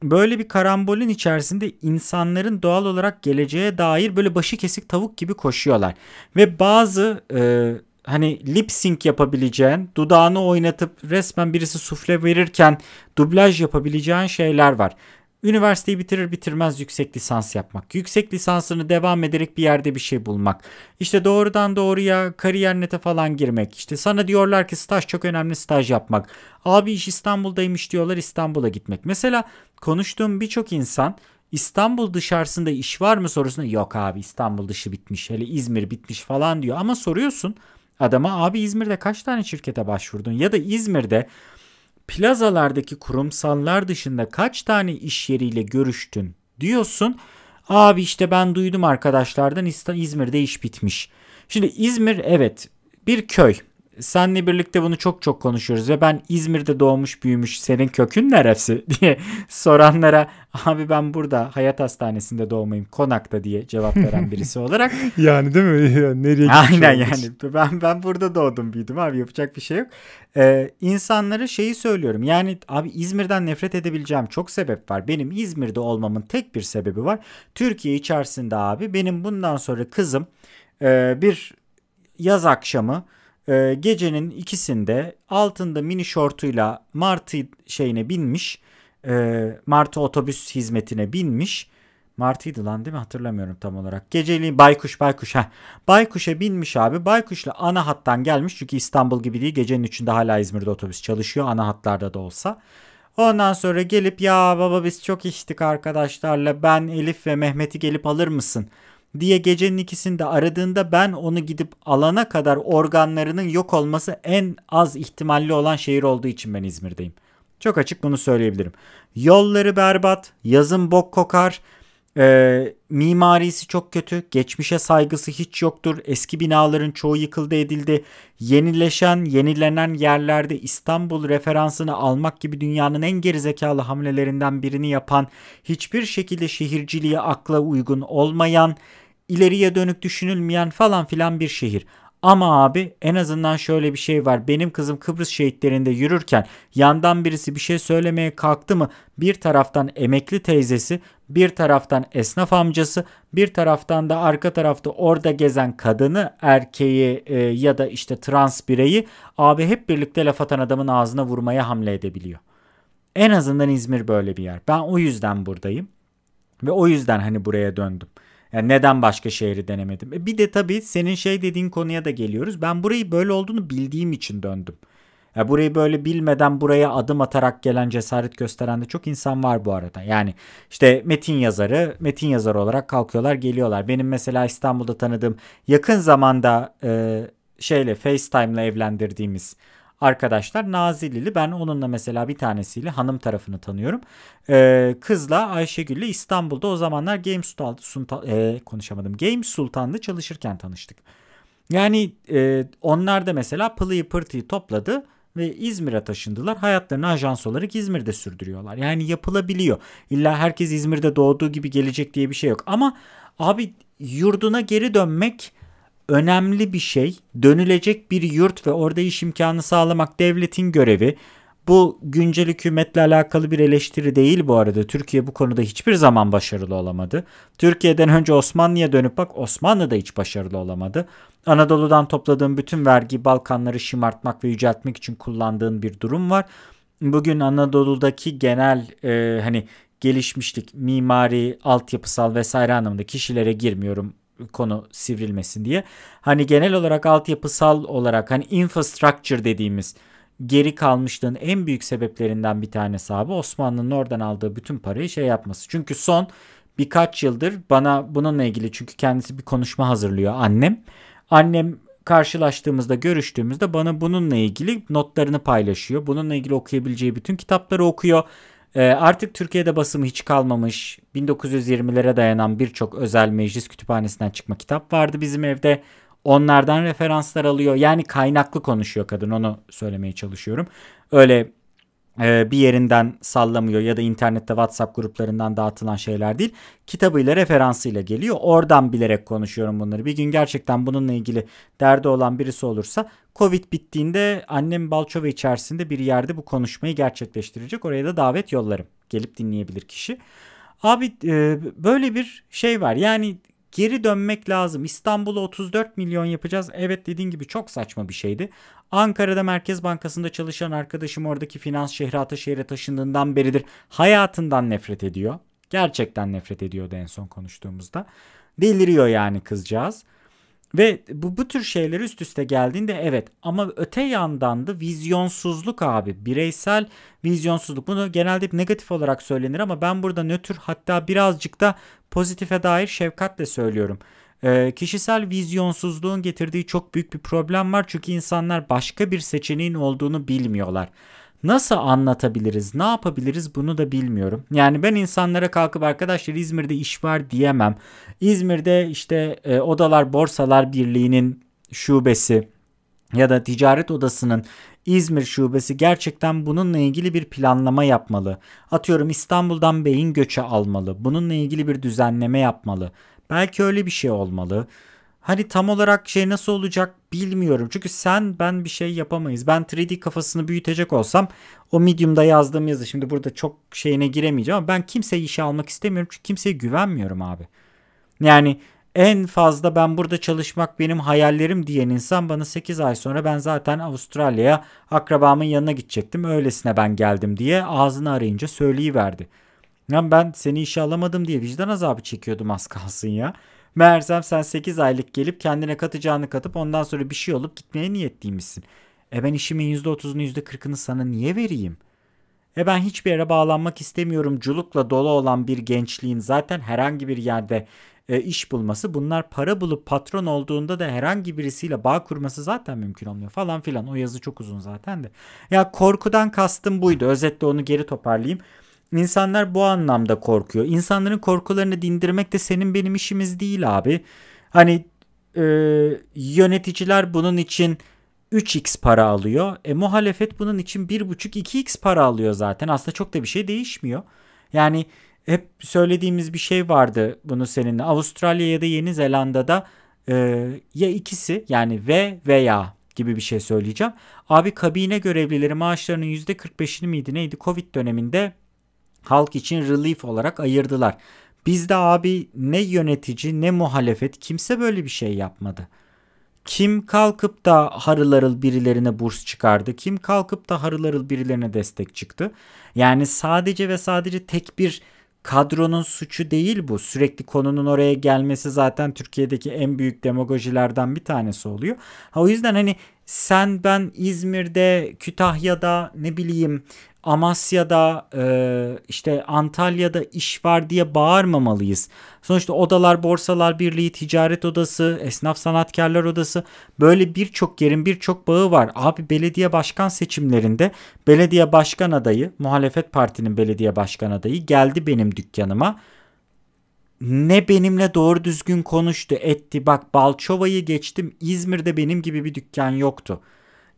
böyle bir karambolün içerisinde insanların doğal olarak geleceğe dair böyle başı kesik tavuk gibi koşuyorlar. Ve bazı e, hani lip sync yapabileceğin, dudağını oynatıp resmen birisi sufle verirken dublaj yapabileceğin şeyler var. Üniversiteyi bitirir bitirmez yüksek lisans yapmak. Yüksek lisansını devam ederek bir yerde bir şey bulmak. İşte doğrudan doğruya kariyer nete falan girmek. İşte sana diyorlar ki staj çok önemli staj yapmak. Abi iş İstanbul'daymış diyorlar İstanbul'a gitmek. Mesela konuştuğum birçok insan İstanbul dışarısında iş var mı sorusuna yok abi İstanbul dışı bitmiş hele İzmir bitmiş falan diyor. Ama soruyorsun adama abi İzmir'de kaç tane şirkete başvurdun ya da İzmir'de plazalardaki kurumsallar dışında kaç tane iş yeriyle görüştün diyorsun. Abi işte ben duydum arkadaşlardan İzmir'de iş bitmiş. Şimdi İzmir evet bir köy senle birlikte bunu çok çok konuşuyoruz ve ben İzmir'de doğmuş büyümüş senin kökün neresi diye soranlara abi ben burada hayat hastanesinde doğmayayım konakta diye cevap veren birisi olarak. yani değil mi? Yani nereye Aynen yani ben ben burada doğdum büyüdüm abi yapacak bir şey yok. Ee, insanlara şeyi söylüyorum yani abi İzmir'den nefret edebileceğim çok sebep var. Benim İzmir'de olmamın tek bir sebebi var. Türkiye içerisinde abi benim bundan sonra kızım e, bir yaz akşamı e, gecenin ikisinde altında mini şortuyla Martı şeyine binmiş. E, Martı otobüs hizmetine binmiş. Martı'ydı lan değil mi hatırlamıyorum tam olarak. Geceliğin Baykuş Baykuş ha. Baykuş'a binmiş abi. Baykuş'la ana hattan gelmiş çünkü İstanbul gibi değil. Gecenin üçünde hala İzmir'de otobüs çalışıyor ana hatlarda da olsa. Ondan sonra gelip ya baba biz çok içtik arkadaşlarla ben Elif ve Mehmet'i gelip alır mısın? Diye gecenin ikisinde aradığında ben onu gidip alana kadar organlarının yok olması en az ihtimalli olan şehir olduğu için ben İzmir'deyim. Çok açık bunu söyleyebilirim. Yolları berbat, yazın bok kokar, e, mimarisi çok kötü, geçmişe saygısı hiç yoktur. Eski binaların çoğu yıkıldı edildi. Yenileşen, yenilenen yerlerde İstanbul referansını almak gibi dünyanın en gerizekalı hamlelerinden birini yapan, hiçbir şekilde şehirciliğe akla uygun olmayan, ileriye dönük düşünülmeyen falan filan bir şehir. Ama abi en azından şöyle bir şey var. Benim kızım Kıbrıs şehitlerinde yürürken yandan birisi bir şey söylemeye kalktı mı bir taraftan emekli teyzesi, bir taraftan esnaf amcası, bir taraftan da arka tarafta orada gezen kadını, erkeği e, ya da işte trans bireyi abi hep birlikte laf atan adamın ağzına vurmaya hamle edebiliyor. En azından İzmir böyle bir yer. Ben o yüzden buradayım ve o yüzden hani buraya döndüm. Yani neden başka şehri denemedim? E bir de tabii senin şey dediğin konuya da geliyoruz. Ben burayı böyle olduğunu bildiğim için döndüm. Ya burayı böyle bilmeden buraya adım atarak gelen cesaret gösteren de çok insan var bu arada. Yani işte metin yazarı, metin yazarı olarak kalkıyorlar, geliyorlar. Benim mesela İstanbul'da tanıdığım yakın zamanda e, şeyle FaceTime'la evlendirdiğimiz arkadaşlar Nazillili. Ben onunla mesela bir tanesiyle hanım tarafını tanıyorum. Ee, kızla Ayşegül'le İstanbul'da o zamanlar Game Sultan e, konuşamadım. Game Sultan'da çalışırken tanıştık. Yani e, onlar da mesela pılıyı pırtıyı topladı ve İzmir'e taşındılar. Hayatlarını ajans olarak İzmir'de sürdürüyorlar. Yani yapılabiliyor. İlla herkes İzmir'de doğduğu gibi gelecek diye bir şey yok. Ama abi yurduna geri dönmek önemli bir şey. Dönülecek bir yurt ve orada iş imkanı sağlamak devletin görevi. Bu güncel hükümetle alakalı bir eleştiri değil bu arada. Türkiye bu konuda hiçbir zaman başarılı olamadı. Türkiye'den önce Osmanlı'ya dönüp bak Osmanlı da hiç başarılı olamadı. Anadolu'dan topladığın bütün vergi Balkanları şımartmak ve yüceltmek için kullandığın bir durum var. Bugün Anadolu'daki genel e, hani gelişmişlik, mimari, altyapısal vesaire anlamında kişilere girmiyorum konu sivrilmesin diye. Hani genel olarak altyapısal olarak hani infrastructure dediğimiz geri kalmışlığın en büyük sebeplerinden bir tanesi abi Osmanlı'nın oradan aldığı bütün parayı şey yapması. Çünkü son birkaç yıldır bana bununla ilgili çünkü kendisi bir konuşma hazırlıyor annem. Annem karşılaştığımızda görüştüğümüzde bana bununla ilgili notlarını paylaşıyor. Bununla ilgili okuyabileceği bütün kitapları okuyor. Ee, artık Türkiye'de basımı hiç kalmamış 1920'lere dayanan birçok özel meclis kütüphanesinden çıkma kitap vardı bizim evde. Onlardan referanslar alıyor. Yani kaynaklı konuşuyor kadın onu söylemeye çalışıyorum. Öyle e, bir yerinden sallamıyor ya da internette WhatsApp gruplarından dağıtılan şeyler değil. Kitabıyla referansıyla geliyor. Oradan bilerek konuşuyorum bunları. Bir gün gerçekten bununla ilgili derdi olan birisi olursa Covid bittiğinde annem Balçova içerisinde bir yerde bu konuşmayı gerçekleştirecek. Oraya da davet yollarım. Gelip dinleyebilir kişi. Abi e, böyle bir şey var. Yani geri dönmek lazım. İstanbul'u 34 milyon yapacağız. Evet dediğin gibi çok saçma bir şeydi. Ankara'da Merkez Bankası'nda çalışan arkadaşım oradaki finans şehri Ataşehir'e taşındığından beridir. Hayatından nefret ediyor. Gerçekten nefret ediyordu en son konuştuğumuzda. Deliriyor yani kızcağız. Ve bu, bu tür şeyler üst üste geldiğinde evet ama öte yandan da vizyonsuzluk abi bireysel vizyonsuzluk bunu genelde negatif olarak söylenir ama ben burada nötr hatta birazcık da pozitife dair şefkatle söylüyorum. Ee, kişisel vizyonsuzluğun getirdiği çok büyük bir problem var çünkü insanlar başka bir seçeneğin olduğunu bilmiyorlar. Nasıl anlatabiliriz, ne yapabiliriz bunu da bilmiyorum. Yani ben insanlara kalkıp arkadaşlar İzmir'de iş var diyemem. İzmir'de işte e, Odalar Borsalar Birliği'nin şubesi ya da ticaret odasının İzmir şubesi gerçekten bununla ilgili bir planlama yapmalı. Atıyorum İstanbul'dan beyin göçe almalı. Bununla ilgili bir düzenleme yapmalı. Belki öyle bir şey olmalı. Hani tam olarak şey nasıl olacak bilmiyorum. Çünkü sen ben bir şey yapamayız. Ben 3D kafasını büyütecek olsam o Medium'da yazdığım yazı şimdi burada çok şeyine giremeyeceğim ama ben kimseyi işe almak istemiyorum. Çünkü kimseye güvenmiyorum abi. Yani en fazla ben burada çalışmak benim hayallerim diyen insan bana 8 ay sonra ben zaten Avustralya'ya akrabamın yanına gidecektim. Öylesine ben geldim diye ağzını arayınca söyleyiverdi. Yani ben seni işe alamadım diye vicdan azabı çekiyordum az kalsın ya. Meğersem sen 8 aylık gelip kendine katacağını katıp ondan sonra bir şey olup gitmeye niyetliymişsin. E ben işimin %30'unu %40'ını sana niye vereyim? E ben hiçbir yere bağlanmak istemiyorum. Culukla dolu olan bir gençliğin zaten herhangi bir yerde e, iş bulması bunlar para bulup patron olduğunda da herhangi birisiyle bağ kurması zaten mümkün olmuyor falan filan. O yazı çok uzun zaten de. Ya korkudan kastım buydu. Özetle onu geri toparlayayım. İnsanlar bu anlamda korkuyor. İnsanların korkularını dindirmek de senin benim işimiz değil abi. Hani e, yöneticiler bunun için 3x para alıyor. E muhalefet bunun için 1,5-2x para alıyor zaten. Aslında çok da bir şey değişmiyor. Yani hep söylediğimiz bir şey vardı bunu seninle. Avustralya ya da Yeni Zelanda'da e, ya ikisi yani ve veya gibi bir şey söyleyeceğim. Abi kabine görevlileri maaşlarının %45'ini miydi neydi Covid döneminde halk için relief olarak ayırdılar. Bizde abi ne yönetici ne muhalefet kimse böyle bir şey yapmadı. Kim kalkıp da harıl harıl birilerine burs çıkardı? Kim kalkıp da harıl harıl birilerine destek çıktı? Yani sadece ve sadece tek bir kadronun suçu değil bu. Sürekli konunun oraya gelmesi zaten Türkiye'deki en büyük demagojilerden bir tanesi oluyor. Ha, o yüzden hani sen ben İzmir'de, Kütahya'da ne bileyim Amasya'da e, işte Antalya'da iş var diye bağırmamalıyız. Sonuçta Odalar Borsalar Birliği, Ticaret Odası, Esnaf Sanatkarlar Odası böyle birçok yerin birçok bağı var. Abi belediye başkan seçimlerinde belediye başkan adayı, muhalefet partinin belediye başkan adayı geldi benim dükkanıma. Ne benimle doğru düzgün konuştu, etti. Bak Balçova'yı geçtim. İzmir'de benim gibi bir dükkan yoktu.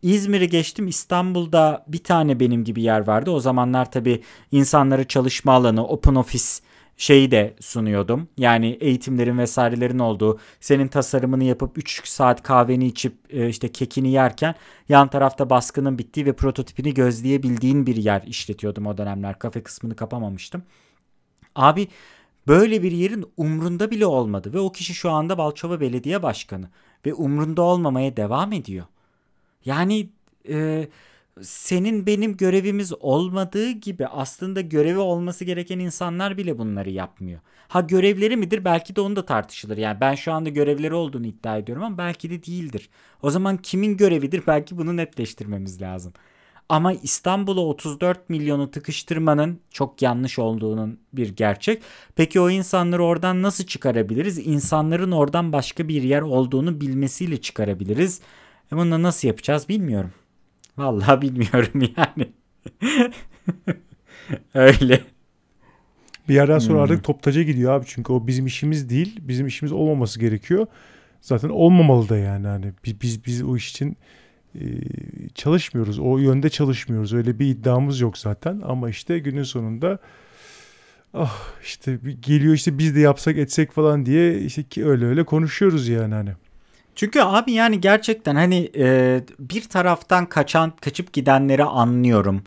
İzmir'i geçtim İstanbul'da bir tane benim gibi yer vardı. O zamanlar tabii insanları çalışma alanı, open office şeyi de sunuyordum. Yani eğitimlerin vesairelerin olduğu, senin tasarımını yapıp 3 saat kahveni içip e, işte kekini yerken yan tarafta baskının bittiği ve prototipini gözleyebildiğin bir yer işletiyordum o dönemler. Kafe kısmını kapamamıştım. Abi böyle bir yerin umrunda bile olmadı ve o kişi şu anda Balçova Belediye Başkanı ve umrunda olmamaya devam ediyor. Yani e, senin benim görevimiz olmadığı gibi aslında görevi olması gereken insanlar bile bunları yapmıyor. Ha görevleri midir? Belki de onu da tartışılır. Yani ben şu anda görevleri olduğunu iddia ediyorum ama belki de değildir. O zaman kimin görevidir? Belki bunu netleştirmemiz lazım. Ama İstanbul'a 34 milyonu tıkıştırmanın çok yanlış olduğunun bir gerçek. Peki o insanları oradan nasıl çıkarabiliriz? İnsanların oradan başka bir yer olduğunu bilmesiyle çıkarabiliriz. E bunu nasıl yapacağız bilmiyorum. Vallahi bilmiyorum yani. Öyle. Bir yerden sonra hmm. artık toptaca gidiyor abi. Çünkü o bizim işimiz değil. Bizim işimiz olmaması gerekiyor. Zaten olmamalı da yani. Hani biz biz, biz o iş için çalışmıyoruz. O yönde çalışmıyoruz. Öyle bir iddiamız yok zaten. Ama işte günün sonunda ah işte geliyor işte biz de yapsak etsek falan diye işte ki öyle öyle konuşuyoruz yani hani. Çünkü abi yani gerçekten hani e, bir taraftan kaçan kaçıp gidenleri anlıyorum.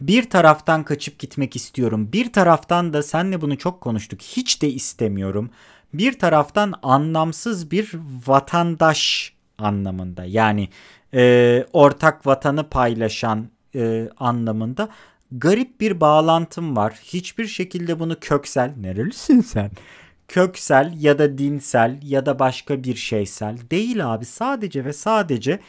Bir taraftan kaçıp gitmek istiyorum. Bir taraftan da senle bunu çok konuştuk. Hiç de istemiyorum. Bir taraftan anlamsız bir vatandaş anlamında. Yani e, ortak vatanı paylaşan e, anlamında garip bir bağlantım var. Hiçbir şekilde bunu köksel. Nerelisin sen? köksel ya da dinsel ya da başka bir şeysel değil abi. Sadece ve sadece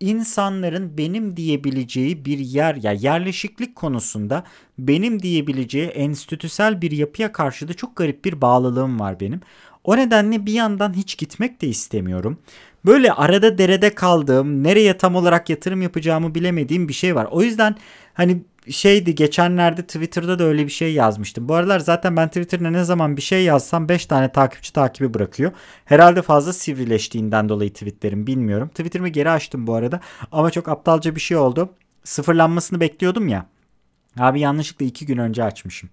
insanların benim diyebileceği bir yer ya yerleşiklik konusunda benim diyebileceği enstitüsel bir yapıya karşı da çok garip bir bağlılığım var benim. O nedenle bir yandan hiç gitmek de istemiyorum. Böyle arada derede kaldığım, nereye tam olarak yatırım yapacağımı bilemediğim bir şey var. O yüzden hani şeydi geçenlerde Twitter'da da öyle bir şey yazmıştım. Bu aralar zaten ben Twitter'da ne zaman bir şey yazsam 5 tane takipçi takibi bırakıyor. Herhalde fazla sivrileştiğinden dolayı tweetlerim bilmiyorum. Twitter'ımı geri açtım bu arada ama çok aptalca bir şey oldu. Sıfırlanmasını bekliyordum ya. Abi yanlışlıkla 2 gün önce açmışım.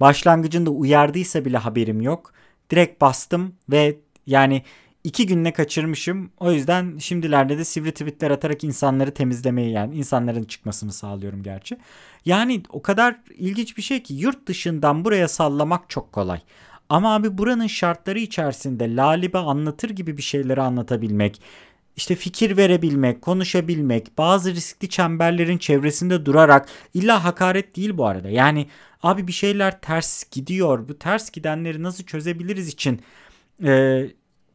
Başlangıcında uyardıysa bile haberim yok. Direkt bastım ve yani iki günle kaçırmışım. O yüzden şimdilerde de sivri tweetler atarak insanları temizlemeyi yani insanların çıkmasını sağlıyorum gerçi. Yani o kadar ilginç bir şey ki yurt dışından buraya sallamak çok kolay. Ama abi buranın şartları içerisinde lalibe anlatır gibi bir şeyleri anlatabilmek, işte fikir verebilmek, konuşabilmek, bazı riskli çemberlerin çevresinde durarak illa hakaret değil bu arada. Yani abi bir şeyler ters gidiyor. Bu ters gidenleri nasıl çözebiliriz için e,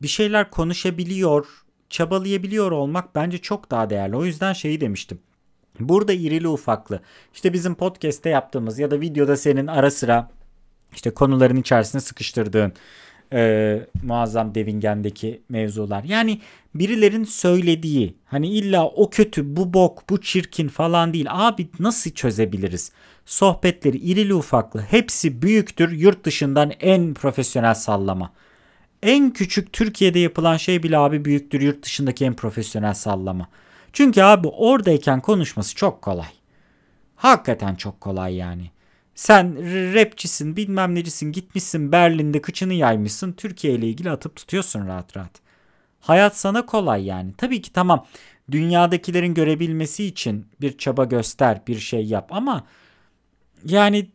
bir şeyler konuşabiliyor, çabalayabiliyor olmak bence çok daha değerli. O yüzden şeyi demiştim. Burada irili ufaklı işte bizim podcast'te yaptığımız ya da videoda senin ara sıra işte konuların içerisine sıkıştırdığın e, muazzam Devingen'deki mevzular. Yani birilerin söylediği hani illa o kötü bu bok bu çirkin falan değil. Abi nasıl çözebiliriz? Sohbetleri irili ufaklı hepsi büyüktür yurt dışından en profesyonel sallama. En küçük Türkiye'de yapılan şey bile abi büyüktür yurt dışındaki en profesyonel sallama. Çünkü abi oradayken konuşması çok kolay. Hakikaten çok kolay yani. Sen rapçisin bilmem necisin gitmişsin Berlin'de kıçını yaymışsın Türkiye ile ilgili atıp tutuyorsun rahat rahat. Hayat sana kolay yani. Tabii ki tamam dünyadakilerin görebilmesi için bir çaba göster bir şey yap ama yani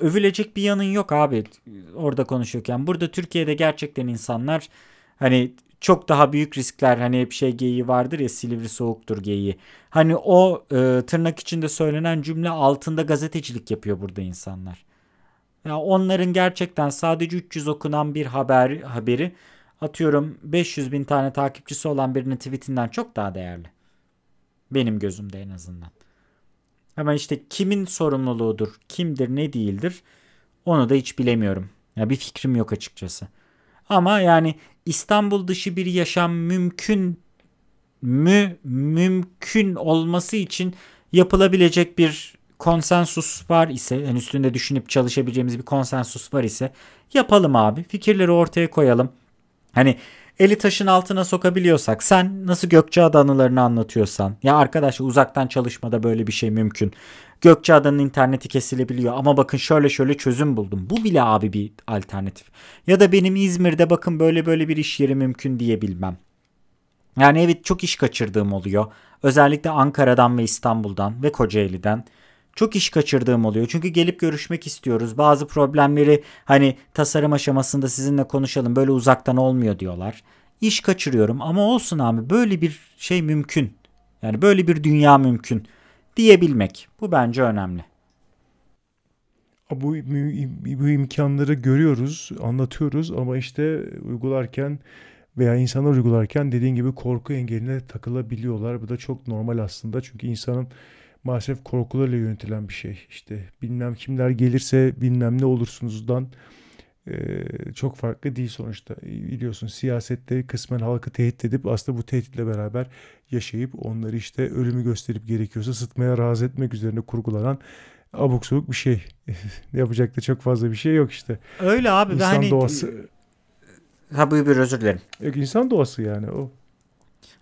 övülecek bir yanın yok abi orada konuşuyorken. Burada Türkiye'de gerçekten insanlar hani çok daha büyük riskler hani hep şey geyiği vardır ya Silivri soğuktur geyiği. Hani o e, tırnak içinde söylenen cümle altında gazetecilik yapıyor burada insanlar. Ya onların gerçekten sadece 300 okunan bir haber haberi atıyorum 500 bin tane takipçisi olan birinin tweetinden çok daha değerli. Benim gözümde en azından. Ama işte kimin sorumluluğudur, kimdir, ne değildir onu da hiç bilemiyorum. Ya bir fikrim yok açıkçası. Ama yani İstanbul dışı bir yaşam mümkün mü mümkün olması için yapılabilecek bir konsensus var ise yani üstünde düşünüp çalışabileceğimiz bir konsensus var ise yapalım abi. Fikirleri ortaya koyalım. Hani eli taşın altına sokabiliyorsak sen nasıl Gökçeada anılarını anlatıyorsan ya arkadaş uzaktan çalışmada böyle bir şey mümkün. Gökçeada'nın interneti kesilebiliyor ama bakın şöyle şöyle çözüm buldum. Bu bile abi bir alternatif. Ya da benim İzmir'de bakın böyle böyle bir iş yeri mümkün diyebilmem. Yani evet çok iş kaçırdığım oluyor. Özellikle Ankara'dan ve İstanbul'dan ve Kocaeli'den çok iş kaçırdığım oluyor. Çünkü gelip görüşmek istiyoruz. Bazı problemleri hani tasarım aşamasında sizinle konuşalım. Böyle uzaktan olmuyor diyorlar. İş kaçırıyorum ama olsun abi böyle bir şey mümkün. Yani böyle bir dünya mümkün diyebilmek. Bu bence önemli. Bu, bu imkanları görüyoruz, anlatıyoruz ama işte uygularken veya insanlar uygularken dediğin gibi korku engeline takılabiliyorlar. Bu da çok normal aslında çünkü insanın maalesef korkularıyla yönetilen bir şey. İşte bilmem kimler gelirse bilmem ne olursunuzdan e, çok farklı değil sonuçta. Biliyorsun siyasette kısmen halkı tehdit edip aslında bu tehditle beraber yaşayıp onları işte ölümü gösterip gerekiyorsa sıtmaya razı etmek üzerine kurgulanan abuk sabuk bir şey. Yapacak da çok fazla bir şey yok işte. Öyle abi. İnsan hani... doğası. Ha buyur özür dilerim. Yok insan doğası yani o.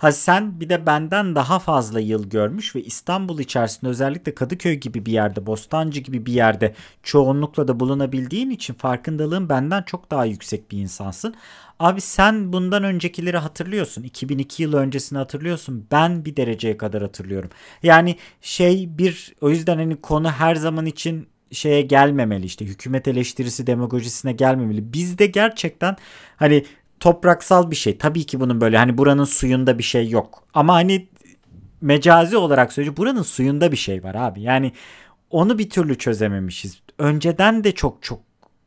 Ha sen bir de benden daha fazla yıl görmüş ve İstanbul içerisinde özellikle Kadıköy gibi bir yerde, Bostancı gibi bir yerde çoğunlukla da bulunabildiğin için farkındalığın benden çok daha yüksek bir insansın. Abi sen bundan öncekileri hatırlıyorsun. 2002 yıl öncesini hatırlıyorsun. Ben bir dereceye kadar hatırlıyorum. Yani şey bir o yüzden hani konu her zaman için şeye gelmemeli işte hükümet eleştirisi demagojisine gelmemeli. Bizde gerçekten hani topraksal bir şey. Tabii ki bunun böyle hani buranın suyunda bir şey yok. Ama hani mecazi olarak söyleyeceğim buranın suyunda bir şey var abi. Yani onu bir türlü çözememişiz. Önceden de çok çok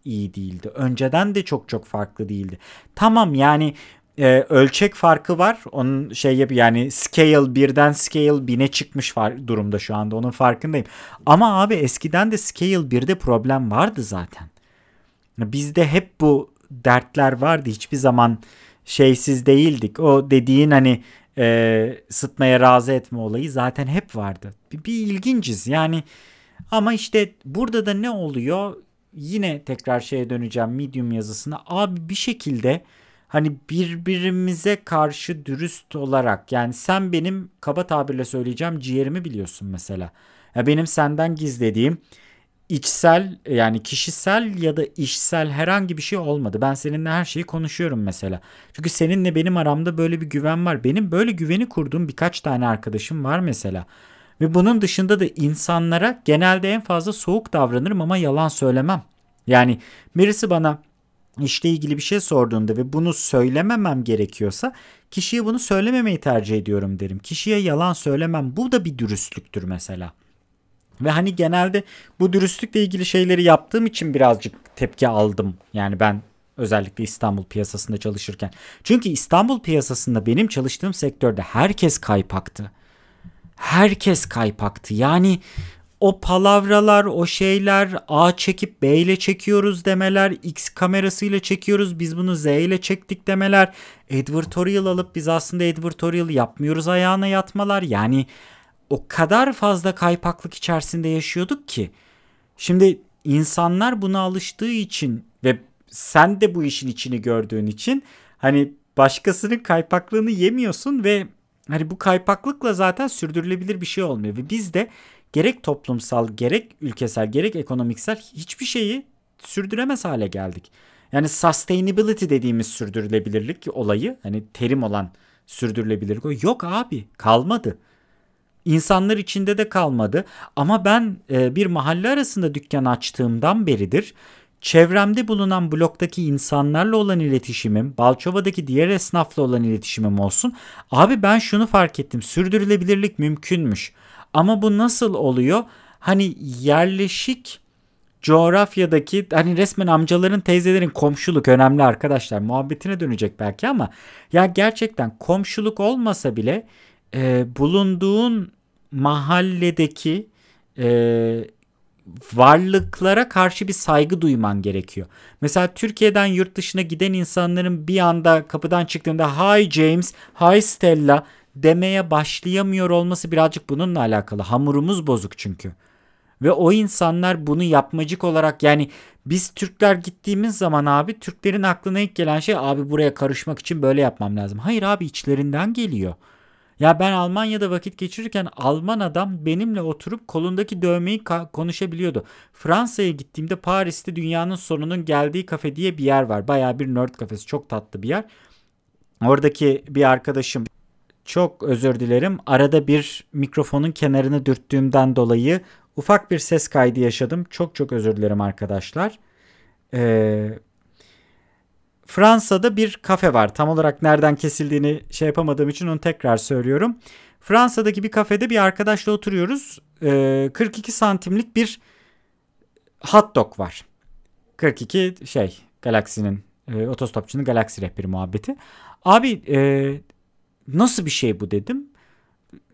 iyi değildi. Önceden de çok çok farklı değildi. Tamam yani e, ölçek farkı var. Onun şey yap yani scale birden scale 1000'e çıkmış var durumda şu anda. Onun farkındayım. Ama abi eskiden de scale 1'de problem vardı zaten. Bizde hep bu dertler vardı. Hiçbir zaman şeysiz değildik. O dediğin hani e, sıtmaya razı etme olayı zaten hep vardı. Bir, bir ilginciz yani Ama işte burada da ne oluyor? Yine tekrar şeye döneceğim Medium yazısına. Abi bir şekilde hani birbirimize karşı dürüst olarak yani sen benim kaba tabirle söyleyeceğim ciğerimi biliyorsun mesela. Ya benim senden gizlediğim içsel yani kişisel ya da işsel herhangi bir şey olmadı. Ben seninle her şeyi konuşuyorum mesela. Çünkü seninle benim aramda böyle bir güven var. Benim böyle güveni kurduğum birkaç tane arkadaşım var mesela. Ve bunun dışında da insanlara genelde en fazla soğuk davranırım ama yalan söylemem. Yani birisi bana işle ilgili bir şey sorduğunda ve bunu söylememem gerekiyorsa kişiye bunu söylememeyi tercih ediyorum derim. Kişiye yalan söylemem. Bu da bir dürüstlüktür mesela. Ve hani genelde bu dürüstlükle ilgili şeyleri yaptığım için birazcık tepki aldım. Yani ben özellikle İstanbul piyasasında çalışırken. Çünkü İstanbul piyasasında benim çalıştığım sektörde herkes kaypaktı. Herkes kaypaktı. Yani o palavralar, o şeyler A çekip B ile çekiyoruz demeler, X kamerasıyla çekiyoruz, biz bunu Z ile çektik demeler, advertorial alıp biz aslında advertorial yapmıyoruz ayağına yatmalar. Yani o kadar fazla kaypaklık içerisinde yaşıyorduk ki. Şimdi insanlar buna alıştığı için ve sen de bu işin içini gördüğün için hani başkasının kaypaklığını yemiyorsun ve hani bu kaypaklıkla zaten sürdürülebilir bir şey olmuyor ve biz de gerek toplumsal gerek ülkesel gerek ekonomiksel hiçbir şeyi sürdüremez hale geldik. Yani sustainability dediğimiz sürdürülebilirlik olayı hani terim olan sürdürülebilirlik yok abi kalmadı. İnsanlar içinde de kalmadı ama ben e, bir mahalle arasında dükkan açtığımdan beridir çevremde bulunan bloktaki insanlarla olan iletişimim, Balçova'daki diğer esnafla olan iletişimim olsun. Abi ben şunu fark ettim. Sürdürülebilirlik mümkünmüş. Ama bu nasıl oluyor? Hani yerleşik coğrafyadaki hani resmen amcaların teyzelerin komşuluk önemli arkadaşlar muhabbetine dönecek belki ama ya gerçekten komşuluk olmasa bile e, bulunduğun mahalledeki e, varlıklara karşı bir saygı duyman gerekiyor. Mesela Türkiye'den yurt dışına giden insanların bir anda kapıdan çıktığında Hi James, Hi Stella demeye başlayamıyor olması birazcık bununla alakalı. Hamurumuz bozuk çünkü. Ve o insanlar bunu yapmacık olarak yani biz Türkler gittiğimiz zaman abi Türklerin aklına ilk gelen şey abi buraya karışmak için böyle yapmam lazım. Hayır abi içlerinden geliyor. Ya ben Almanya'da vakit geçirirken Alman adam benimle oturup kolundaki dövmeyi konuşabiliyordu. Fransa'ya gittiğimde Paris'te dünyanın sonunun geldiği kafe diye bir yer var. Baya bir nerd kafesi çok tatlı bir yer. Oradaki bir arkadaşım çok özür dilerim. Arada bir mikrofonun kenarını dürttüğümden dolayı ufak bir ses kaydı yaşadım. Çok çok özür dilerim arkadaşlar. Ee, Fransa'da bir kafe var. Tam olarak nereden kesildiğini şey yapamadığım için onu tekrar söylüyorum. Fransa'daki bir kafede bir arkadaşla oturuyoruz. Ee, 42 santimlik bir hot dog var. 42 şey Galaxy'nin e, otostopçunun Galaxy rehberi muhabbeti. Abi e, nasıl bir şey bu dedim.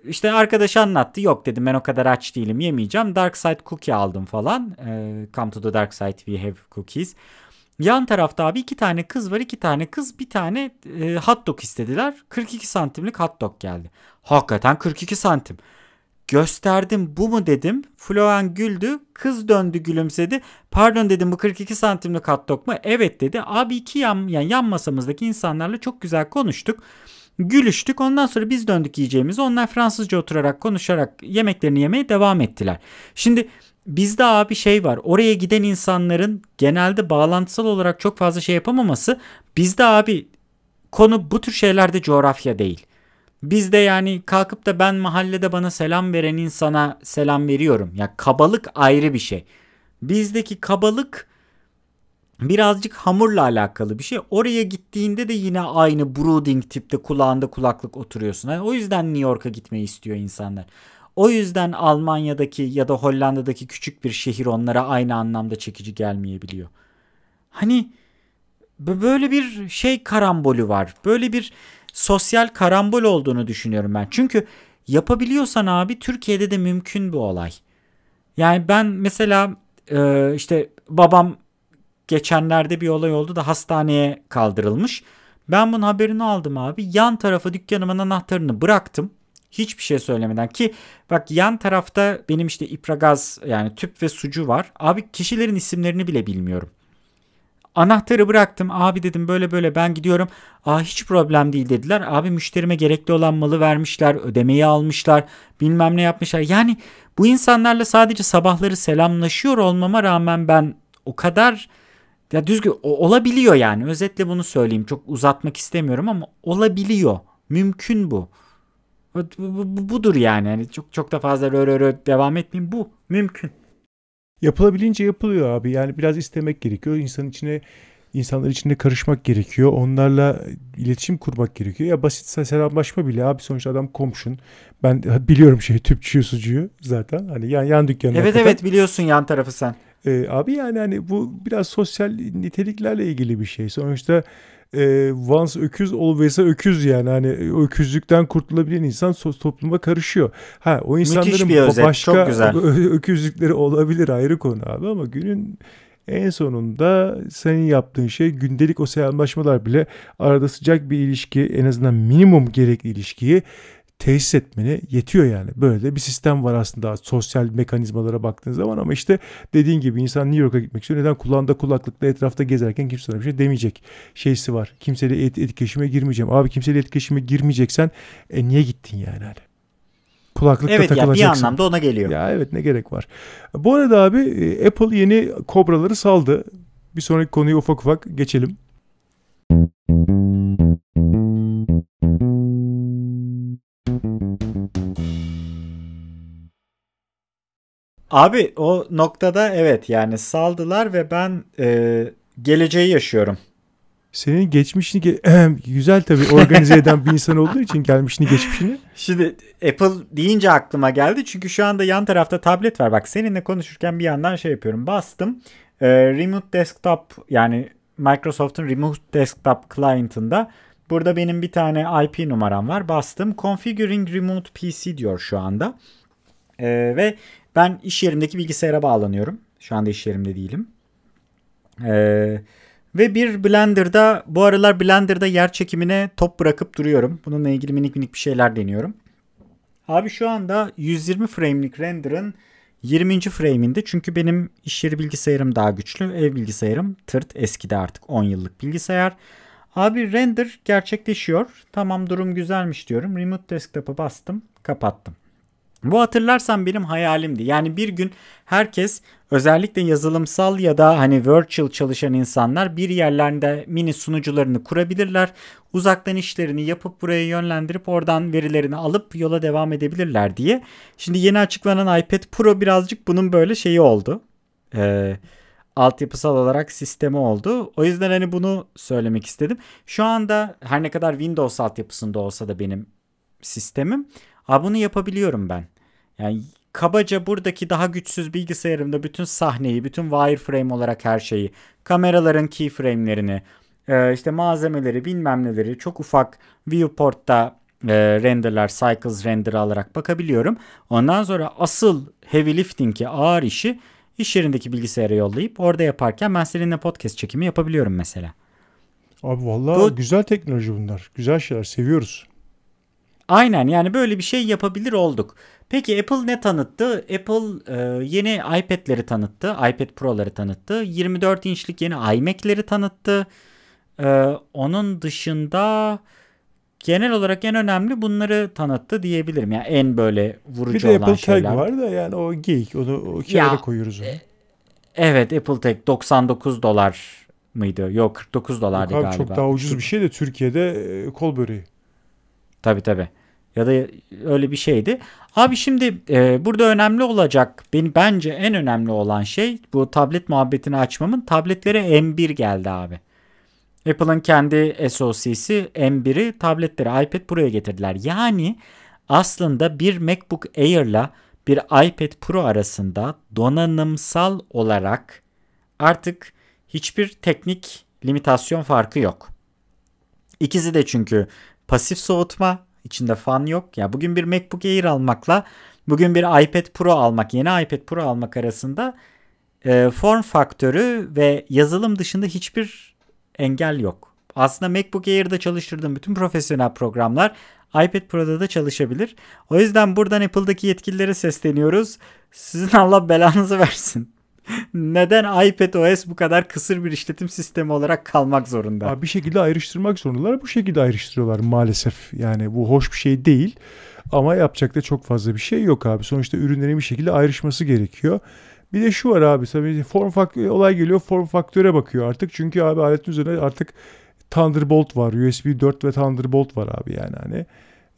İşte arkadaş anlattı. Yok dedim ben o kadar aç değilim yemeyeceğim. Dark Side cookie aldım falan. E, come to the dark side we have cookies. Yan tarafta abi iki tane kız var. iki tane kız bir tane e, hot dog istediler. 42 santimlik hot dog geldi. Hakikaten 42 santim. Gösterdim bu mu dedim. Floan güldü. Kız döndü gülümsedi. Pardon dedim bu 42 santimlik hot dog mu? Evet dedi. Abi iki yan, yani yan masamızdaki insanlarla çok güzel konuştuk. Gülüştük. Ondan sonra biz döndük yiyeceğimizi. Onlar Fransızca oturarak konuşarak yemeklerini yemeye devam ettiler. Şimdi bizde abi şey var. Oraya giden insanların genelde bağlantısal olarak çok fazla şey yapamaması. Bizde abi konu bu tür şeylerde coğrafya değil. Bizde yani kalkıp da ben mahallede bana selam veren insana selam veriyorum. Ya kabalık ayrı bir şey. Bizdeki kabalık birazcık hamurla alakalı bir şey. Oraya gittiğinde de yine aynı brooding tipte kulağında kulaklık oturuyorsun. Yani o yüzden New York'a gitmeyi istiyor insanlar. O yüzden Almanya'daki ya da Hollanda'daki küçük bir şehir onlara aynı anlamda çekici gelmeyebiliyor. Hani böyle bir şey karambolü var. Böyle bir sosyal karambol olduğunu düşünüyorum ben. Çünkü yapabiliyorsan abi Türkiye'de de mümkün bu olay. Yani ben mesela e, işte babam geçenlerde bir olay oldu da hastaneye kaldırılmış. Ben bunun haberini aldım abi. Yan tarafa dükkanımın anahtarını bıraktım. Hiçbir şey söylemeden ki bak yan tarafta benim işte ipragaz yani tüp ve sucu var. Abi kişilerin isimlerini bile bilmiyorum. Anahtarı bıraktım. Abi dedim böyle böyle ben gidiyorum. Aa hiç problem değil dediler. Abi müşterime gerekli olan malı vermişler. Ödemeyi almışlar. Bilmem ne yapmışlar. Yani bu insanlarla sadece sabahları selamlaşıyor olmama rağmen ben o kadar ya düzgün olabiliyor yani. Özetle bunu söyleyeyim. Çok uzatmak istemiyorum ama olabiliyor. Mümkün bu. Bu, bu budur yani. yani. Çok çok da fazla rö rö rö devam etmeyeyim. Bu mümkün. Yapılabilince yapılıyor abi. Yani biraz istemek gerekiyor. İnsanın içine insanlar içinde karışmak gerekiyor. Onlarla iletişim kurmak gerekiyor. Ya basitse selamlaşma bile abi sonuçta adam komşun. Ben biliyorum şey tüpçüyü sucuyu zaten. Hani yan yan dükkanı. Evet hakikaten. evet biliyorsun yan tarafı sen. Ee, abi yani hani bu biraz sosyal niteliklerle ilgili bir şey. Sonuçta e, once öküz always'a öküz yani hani öküzlükten kurtulabilen insan topluma karışıyor. Ha o insanların özet, başka öküzlükleri olabilir ayrı konu abi ama günün en sonunda senin yaptığın şey gündelik o selamlaşmalar bile arada sıcak bir ilişki en azından minimum gerekli ilişkiyi tesis etmene yetiyor yani. Böyle de bir sistem var aslında sosyal mekanizmalara baktığın zaman ama işte dediğin gibi insan New York'a gitmek istiyor. Neden kulağında kulaklıkla etrafta gezerken kimse sana bir şey demeyecek şeysi var. Kimseyle et, etkileşime girmeyeceğim. Abi kimseyle etkileşime girmeyeceksen e, niye gittin yani hani? Kulaklıkla evet, takılacaksın. Evet ya bir anlamda ona geliyor. Ya evet ne gerek var. Bu arada abi e, Apple yeni kobraları saldı. Bir sonraki konuyu ufak ufak geçelim. Abi o noktada evet yani saldılar ve ben e, geleceği yaşıyorum. Senin geçmişini ge- güzel tabii organize eden bir insan olduğu için gelmişini geçmişini. Şimdi Apple deyince aklıma geldi çünkü şu anda yan tarafta tablet var. Bak seninle konuşurken bir yandan şey yapıyorum. Bastım. E, Remote Desktop yani Microsoft'un Remote Desktop Client'ında burada benim bir tane IP numaram var. Bastım. Configuring Remote PC diyor şu anda. E, ve ben iş yerimdeki bilgisayara bağlanıyorum. Şu anda iş yerimde değilim. Ee, ve bir Blender'da bu aralar Blender'da yer çekimine top bırakıp duruyorum. Bununla ilgili minik minik bir şeyler deniyorum. Abi şu anda 120 frame'lik render'ın 20. frame'inde çünkü benim iş yeri bilgisayarım daha güçlü. Ev bilgisayarım tırt eskide artık 10 yıllık bilgisayar. Abi render gerçekleşiyor. Tamam durum güzelmiş diyorum. Remote desktop'a bastım kapattım. Bu hatırlarsan benim hayalimdi. Yani bir gün herkes özellikle yazılımsal ya da hani virtual çalışan insanlar bir yerlerde mini sunucularını kurabilirler. Uzaktan işlerini yapıp buraya yönlendirip oradan verilerini alıp yola devam edebilirler diye. Şimdi yeni açıklanan iPad Pro birazcık bunun böyle şeyi oldu. Ee, altyapısal olarak sistemi oldu. O yüzden hani bunu söylemek istedim. Şu anda her ne kadar Windows altyapısında olsa da benim sistemim Ha bunu yapabiliyorum ben. Yani kabaca buradaki daha güçsüz bilgisayarımda bütün sahneyi, bütün wireframe olarak her şeyi, kameraların keyframe'lerini, e, işte malzemeleri, bilmem neleri çok ufak viewport'ta e, renderlar, cycles render alarak bakabiliyorum. Ondan sonra asıl heavy lifting'i, ağır işi iş yerindeki bilgisayara yollayıp orada yaparken ben seninle podcast çekimi yapabiliyorum mesela. Abi vallahi Bu, güzel teknoloji bunlar. Güzel şeyler seviyoruz. Aynen yani böyle bir şey yapabilir olduk. Peki Apple ne tanıttı? Apple e, yeni iPad'leri tanıttı. iPad Pro'ları tanıttı. 24 inçlik yeni iMac'leri tanıttı. E, onun dışında genel olarak en önemli bunları tanıttı diyebilirim. Yani en böyle vurucu bir de olan Apple şeyler. Tag var da yani o geyik. Onu o kenara ya, koyuyoruz onu. E, evet Apple Tag 99 dolar mıydı? Yok 49 dolardı Yok abi, galiba. Çok daha ucuz bir şey de Türkiye'de e, kol böreği. Tabii tabii. Ya da öyle bir şeydi. Abi şimdi e, burada önemli olacak benim bence en önemli olan şey bu tablet muhabbetini açmamın tabletlere M1 geldi abi. Apple'ın kendi SoC'si M1'i tabletlere iPad Pro'ya getirdiler. Yani aslında bir MacBook Air'la bir iPad Pro arasında donanımsal olarak artık hiçbir teknik limitasyon farkı yok. İkisi de çünkü pasif soğutma içinde fan yok. Ya bugün bir MacBook Air almakla bugün bir iPad Pro almak, yeni iPad Pro almak arasında e, form faktörü ve yazılım dışında hiçbir engel yok. Aslında MacBook Air'da çalıştırdığım bütün profesyonel programlar iPad Pro'da da çalışabilir. O yüzden buradan Apple'daki yetkililere sesleniyoruz. Sizin Allah belanızı versin. Neden iPad OS bu kadar kısır bir işletim sistemi olarak kalmak zorunda? Abi bir şekilde ayrıştırmak zorundalar. Bu şekilde ayrıştırıyorlar maalesef. Yani bu hoş bir şey değil. Ama yapacak da çok fazla bir şey yok abi. Sonuçta ürünlerin bir şekilde ayrışması gerekiyor. Bir de şu var abi tabii form faktör olay geliyor form faktöre bakıyor artık. Çünkü abi aletin üzerine artık Thunderbolt var. USB 4 ve Thunderbolt var abi yani hani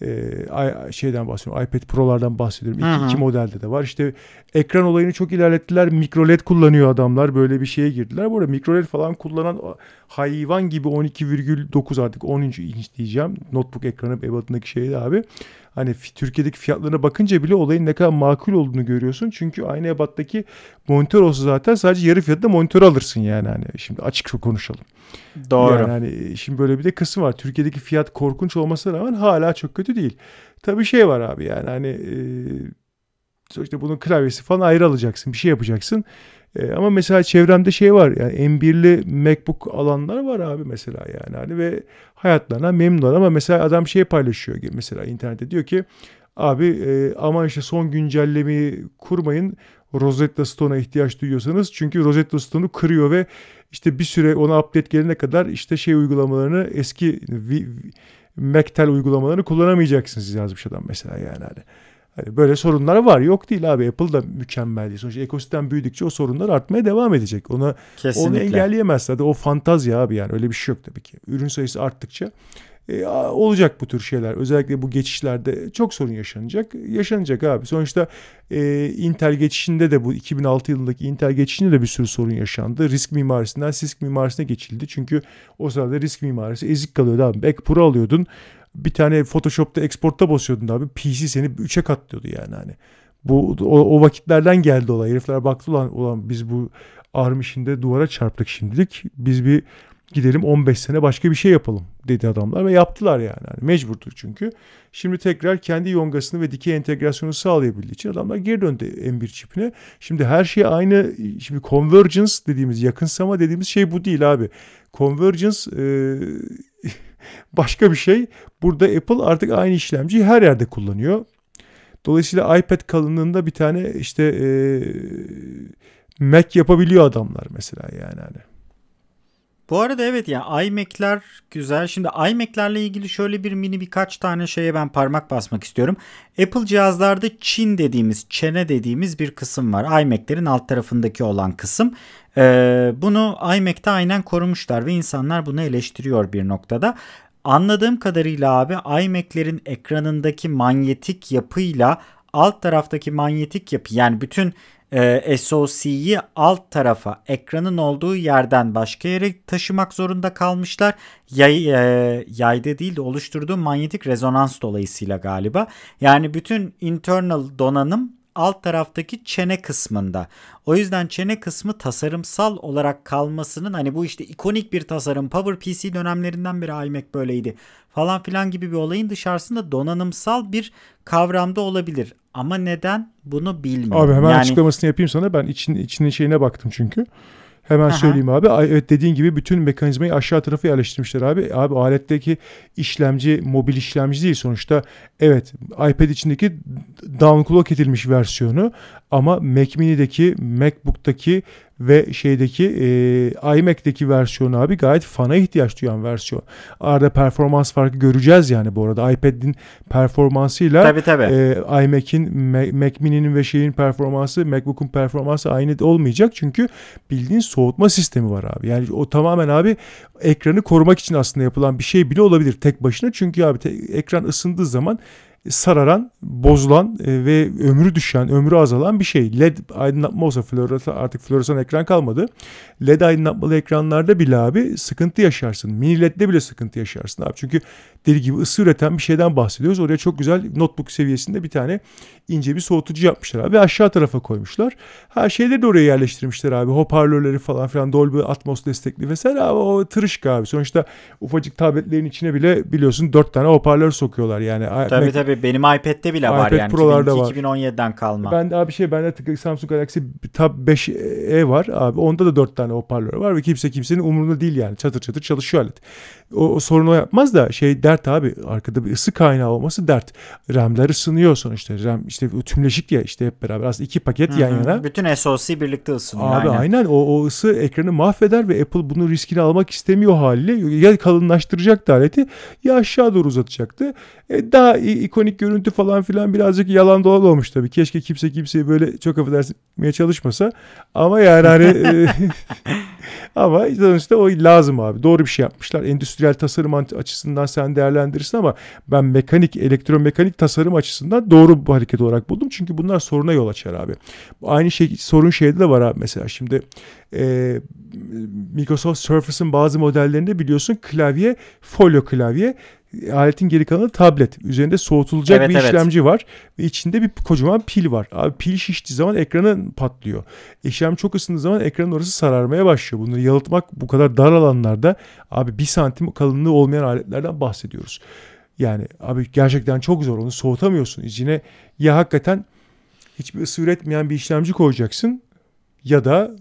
e, şeyden bahsediyorum. iPad Pro'lardan bahsediyorum. İki, iki modelde de var. İşte ekran olayını çok ilerlettiler. Mikro LED kullanıyor adamlar. Böyle bir şeye girdiler. Bu arada mikro LED falan kullanan hayvan gibi 12,9 artık 10. inç diyeceğim. Notebook ekranı ebatındaki şeydi abi. Hani Türkiye'deki fiyatlarına bakınca bile olayın ne kadar makul olduğunu görüyorsun. Çünkü aynı ebattaki monitör olsa zaten sadece yarı fiyatında monitör alırsın yani. Hani şimdi açık konuşalım. Doğru. Yani hani şimdi böyle bir de kısım var. Türkiye'deki fiyat korkunç olmasına rağmen hala çok kötü değil. Tabii şey var abi yani hani e, sonuçta bunun klavyesi falan ayrı alacaksın. Bir şey yapacaksın. E, ama mesela çevremde şey var yani M1'li MacBook alanlar var abi mesela yani. Hani ve hayatlarına memnunlar ama mesela adam şey paylaşıyor mesela internette. Diyor ki abi e, ama işte son güncellemeyi kurmayın. Rosetta Stone'a ihtiyaç duyuyorsanız. Çünkü Rosetta Stone'u kırıyor ve işte bir süre ona update gelene kadar işte şey uygulamalarını eski Mactel uygulamalarını kullanamayacaksınız yazmış adam mesela yani hani. Hani böyle sorunlar var. Yok değil abi. Apple da mükemmel değil. Sonuçta ekosistem büyüdükçe o sorunlar artmaya devam edecek. Ona Kesinlikle. onu engelleyemez. Zaten o fantazya abi yani. Öyle bir şey yok tabii ki. Ürün sayısı arttıkça e, olacak bu tür şeyler. Özellikle bu geçişlerde çok sorun yaşanacak. Yaşanacak abi. Sonuçta e, Intel geçişinde de bu 2006 yılındaki Intel geçişinde de bir sürü sorun yaşandı. Risk mimarisinden CISC mimarisine geçildi. Çünkü o sırada risk mimarisi ezik kalıyordu abi. Mac Pro alıyordun. Bir tane Photoshop'ta export'ta basıyordun abi. PC seni 3'e katlıyordu yani hani. Bu o, o vakitlerden geldi olay. Herifler baktı ulan, ulan biz bu ARM işinde duvara çarptık şimdilik. Biz bir gidelim 15 sene başka bir şey yapalım dedi adamlar ve yaptılar yani. yani mecburdu çünkü. Şimdi tekrar kendi yongasını ve dikey entegrasyonu sağlayabildiği için adamlar geri döndü M1 çipine. Şimdi her şey aynı. Şimdi convergence dediğimiz yakınsama dediğimiz şey bu değil abi. Convergence e, başka bir şey. Burada Apple artık aynı işlemciyi her yerde kullanıyor. Dolayısıyla iPad kalınlığında bir tane işte e, Mac yapabiliyor adamlar mesela yani hani. Bu arada evet ya yani iMac'ler güzel. Şimdi iMac'lerle ilgili şöyle bir mini birkaç tane şeye ben parmak basmak istiyorum. Apple cihazlarda Çin dediğimiz, çene dediğimiz bir kısım var. iMac'lerin alt tarafındaki olan kısım. Ee, bunu iMac'te aynen korumuşlar ve insanlar bunu eleştiriyor bir noktada. Anladığım kadarıyla abi iMac'lerin ekranındaki manyetik yapıyla alt taraftaki manyetik yapı yani bütün e, SoC'yi alt tarafa ekranın olduğu yerden başka yere taşımak zorunda kalmışlar. Yay, e, yayda değil de oluşturduğu manyetik rezonans dolayısıyla galiba. Yani bütün internal donanım alt taraftaki çene kısmında. O yüzden çene kısmı tasarımsal olarak kalmasının hani bu işte ikonik bir tasarım PowerPC dönemlerinden beri iMac böyleydi falan filan gibi bir olayın dışarısında donanımsal bir kavramda olabilir. Ama neden bunu bilmiyorum. Abi hemen yani... açıklamasını yapayım sana. Ben için, içinin şeyine baktım çünkü. Hemen Aha. söyleyeyim abi. Evet dediğin gibi bütün mekanizmayı aşağı tarafa yerleştirmişler abi. Abi aletteki işlemci mobil işlemci değil sonuçta. Evet iPad içindeki downclock edilmiş versiyonu ama Mac Mini'deki, MacBook'taki ve şeydeki e, iMac'teki versiyonu abi gayet fana ihtiyaç duyan versiyon. Arada performans farkı göreceğiz yani bu arada. iPad'in performansıyla tabii, tabii. E, iMac'in, Mac Mini'nin ve şeyin performansı, MacBook'un performansı aynı olmayacak. Çünkü bildiğin soğutma sistemi var abi. Yani o tamamen abi ekranı korumak için aslında yapılan bir şey bile olabilir tek başına. Çünkü abi te, ekran ısındığı zaman sararan, bozulan e, ve ömrü düşen, ömrü azalan bir şey. LED aydınlatma olsa floresan, artık floresan ekran kalmadı. LED aydınlatmalı ekranlarda bile abi sıkıntı yaşarsın. Mini LED'de bile sıkıntı yaşarsın abi. Çünkü deli gibi ısı üreten bir şeyden bahsediyoruz. Oraya çok güzel notebook seviyesinde bir tane ince bir soğutucu yapmışlar abi. Aşağı tarafa koymuşlar. Her şeyleri de oraya yerleştirmişler abi. Hoparlörleri falan filan Dolby Atmos destekli vesaire abi. O tırışık abi. Sonuçta ufacık tabletlerin içine bile biliyorsun dört tane hoparlör sokuyorlar. Yani tabii tabii tabii benim iPad'de bile var iPad yani. Pro'larda var. 2017'den kalma. Ben de abi şey bende Samsung Galaxy Tab 5e var abi. Onda da 4 tane hoparlör var ve kimse kimsenin umurunda değil yani. Çatır çatır çalışıyor alet. O, o sorun o yapmaz da şey dert abi. Arkada bir ısı kaynağı olması dert. RAM'ler ısınıyor sonuçta. RAM işte tümleşik ya işte hep beraber. Aslında iki paket yan yana. Bütün SoC birlikte ısınıyor. Abi aynen. aynen, o, o ısı ekranı mahveder ve Apple bunu riskini almak istemiyor haliyle. Ya kalınlaştıracaktı aleti ya aşağı doğru uzatacaktı. E, daha ikonik görüntü falan filan birazcık yalan dolan olmuş tabii. Keşke kimse kimseyi böyle çok affedersin çalışmasa. Ama yani hani e, ama sonuçta o lazım abi. Doğru bir şey yapmışlar. Endüstriyel tasarım açısından sen değerlendirirsin ama ben mekanik, elektromekanik tasarım açısından doğru bu hareket olarak buldum. Çünkü bunlar soruna yol açar abi. Aynı şey sorun şeyde de var abi mesela. Şimdi e, Microsoft Surface'ın bazı modellerinde biliyorsun klavye folyo klavye aletin geri kalanı tablet. Üzerinde soğutulacak Evet, bir evet. işlemci var ve içinde bir kocaman pil var. Abi pil şiştiği zaman ekranın patlıyor. İşlem çok ısındığı zaman ekranın orası sararmaya başlıyor. Bunları yalıtmak bu kadar dar alanlarda abi bir santim kalınlığı olmayan aletlerden bahsediyoruz. Yani abi gerçekten çok zor onu soğutamıyorsun. İçine ya hakikaten hiçbir ısı üretmeyen bir işlemci koyacaksın ya da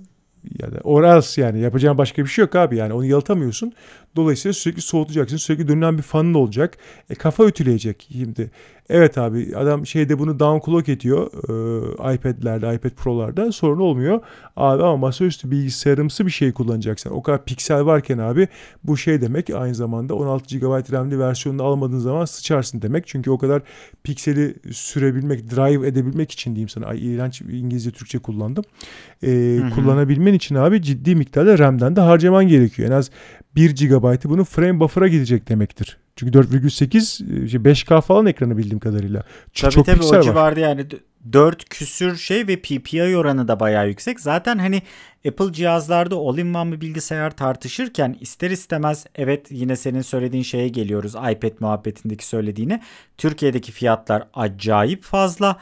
ya da or else yani yapacağın başka bir şey yok abi yani onu yalıtamıyorsun. Dolayısıyla sürekli soğutacaksın. Sürekli dönen bir fanın olacak. E, kafa ütüleyecek şimdi. Evet abi adam şeyde bunu downclock ediyor e, iPad'lerde, iPad Pro'larda sorun olmuyor. Abi ama masaüstü bilgisayarımsı bir şey kullanacaksın. O kadar piksel varken abi bu şey demek aynı zamanda 16 GB RAM'li versiyonunu almadığın zaman sıçarsın demek. Çünkü o kadar pikseli sürebilmek, drive edebilmek için diyeyim sana. Ay iğrenç İngilizce Türkçe kullandım. E, kullanabilmen için abi ciddi miktarda RAM'den de harcaman gerekiyor. En az 1 GB'ı bunun frame buffer'a gidecek demektir. Çünkü 4,8 şey 5K falan ekranı bildiğim kadarıyla. Çok, Tabii çok tabii o var. civarda yani 4 küsür şey ve PPI oranı da bayağı yüksek. Zaten hani Apple cihazlarda all-in-one bir bilgisayar tartışırken ister istemez evet yine senin söylediğin şeye geliyoruz. iPad muhabbetindeki söylediğine. Türkiye'deki fiyatlar acayip fazla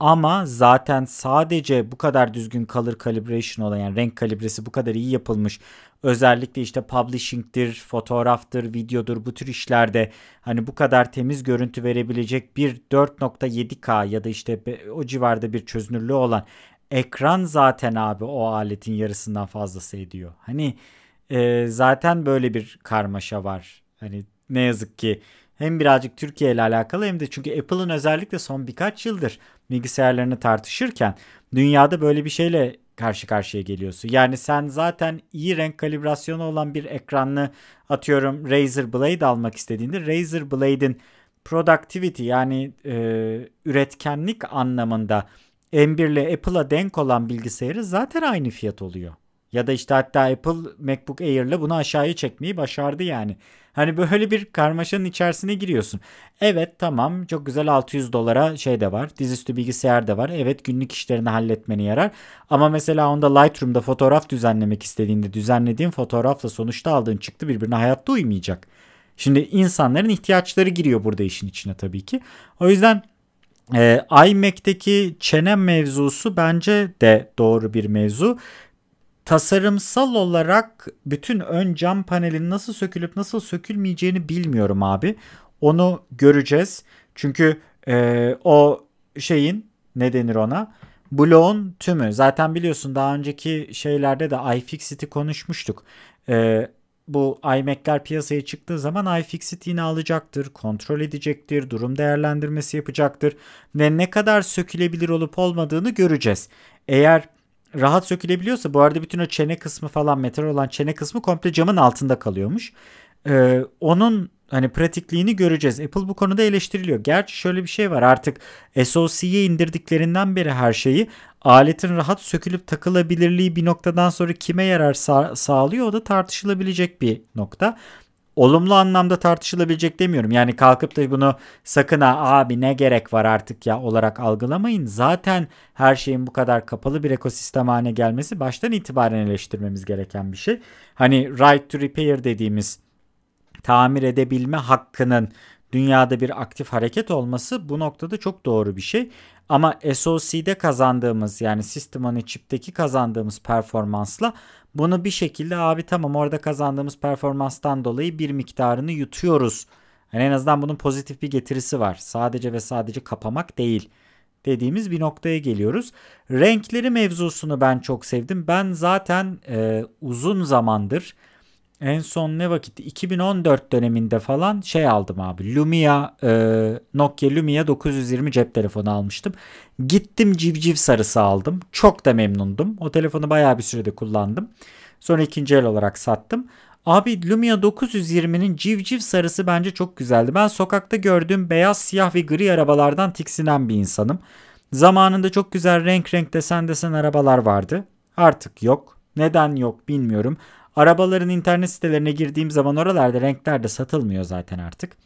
ama zaten sadece bu kadar düzgün color calibration olan yani renk kalibresi bu kadar iyi yapılmış özellikle işte publishing'tir, fotoğraftır, videodur bu tür işlerde hani bu kadar temiz görüntü verebilecek bir 4.7K ya da işte o civarda bir çözünürlüğü olan ekran zaten abi o aletin yarısından fazlası ediyor. Hani e, zaten böyle bir karmaşa var. Hani ne yazık ki hem birazcık Türkiye ile alakalı hem de çünkü Apple'ın özellikle son birkaç yıldır bilgisayarlarını tartışırken dünyada böyle bir şeyle karşı karşıya geliyorsun. Yani sen zaten iyi renk kalibrasyonu olan bir ekranlı atıyorum Razer Blade almak istediğinde Razer Blade'in productivity yani e, üretkenlik anlamında M1 ile Apple'a denk olan bilgisayarı zaten aynı fiyat oluyor. Ya da işte hatta Apple MacBook Air'le bunu aşağıya çekmeyi başardı yani. Hani böyle bir karmaşanın içerisine giriyorsun. Evet tamam çok güzel 600 dolara şey de var. Dizüstü bilgisayar da var. Evet günlük işlerini halletmeni yarar. Ama mesela onda Lightroom'da fotoğraf düzenlemek istediğinde düzenlediğin fotoğrafla sonuçta aldığın çıktı birbirine hayatta uymayacak. Şimdi insanların ihtiyaçları giriyor burada işin içine tabii ki. O yüzden e, iMac'teki çene mevzusu bence de doğru bir mevzu tasarımsal olarak bütün ön cam panelin nasıl sökülüp nasıl sökülmeyeceğini bilmiyorum abi. Onu göreceğiz. Çünkü e, o şeyin ne denir ona? Bloğun tümü. Zaten biliyorsun daha önceki şeylerde de iFixit'i konuşmuştuk. E, bu iMac'ler piyasaya çıktığı zaman iFixit yine alacaktır, kontrol edecektir, durum değerlendirmesi yapacaktır ve ne kadar sökülebilir olup olmadığını göreceğiz. Eğer rahat sökülebiliyorsa bu arada bütün o çene kısmı falan metal olan çene kısmı komple camın altında kalıyormuş. Ee, onun hani pratikliğini göreceğiz. Apple bu konuda eleştiriliyor. Gerçi şöyle bir şey var artık SoC'ye indirdiklerinden beri her şeyi aletin rahat sökülüp takılabilirliği bir noktadan sonra kime yarar sağ- sağlıyor o da tartışılabilecek bir nokta. Olumlu anlamda tartışılabilecek demiyorum. Yani kalkıp da bunu sakın ha abi ne gerek var artık ya olarak algılamayın. Zaten her şeyin bu kadar kapalı bir ekosistem haline gelmesi baştan itibaren eleştirmemiz gereken bir şey. Hani right to repair dediğimiz tamir edebilme hakkının dünyada bir aktif hareket olması bu noktada çok doğru bir şey. Ama SoC'de kazandığımız yani System on a Chip'teki kazandığımız performansla bunu bir şekilde abi tamam orada kazandığımız performanstan dolayı bir miktarını yutuyoruz Yani en azından bunun pozitif bir getirisi var. Sadece ve sadece kapamak değil dediğimiz bir noktaya geliyoruz. Renkleri mevzusunu ben çok sevdim. Ben zaten e, uzun zamandır en son ne vakitti 2014 döneminde falan şey aldım abi. Lumia e, Nokia Lumia 920 cep telefonu almıştım. Gittim civciv sarısı aldım. Çok da memnundum. O telefonu bayağı bir sürede kullandım. Sonra ikinci el olarak sattım. Abi Lumia 920'nin civciv sarısı bence çok güzeldi. Ben sokakta gördüğüm beyaz, siyah ve gri arabalardan tiksinen bir insanım. Zamanında çok güzel renk renk desen desen arabalar vardı. Artık yok. Neden yok bilmiyorum. Arabaların internet sitelerine girdiğim zaman oralarda renkler de satılmıyor zaten artık.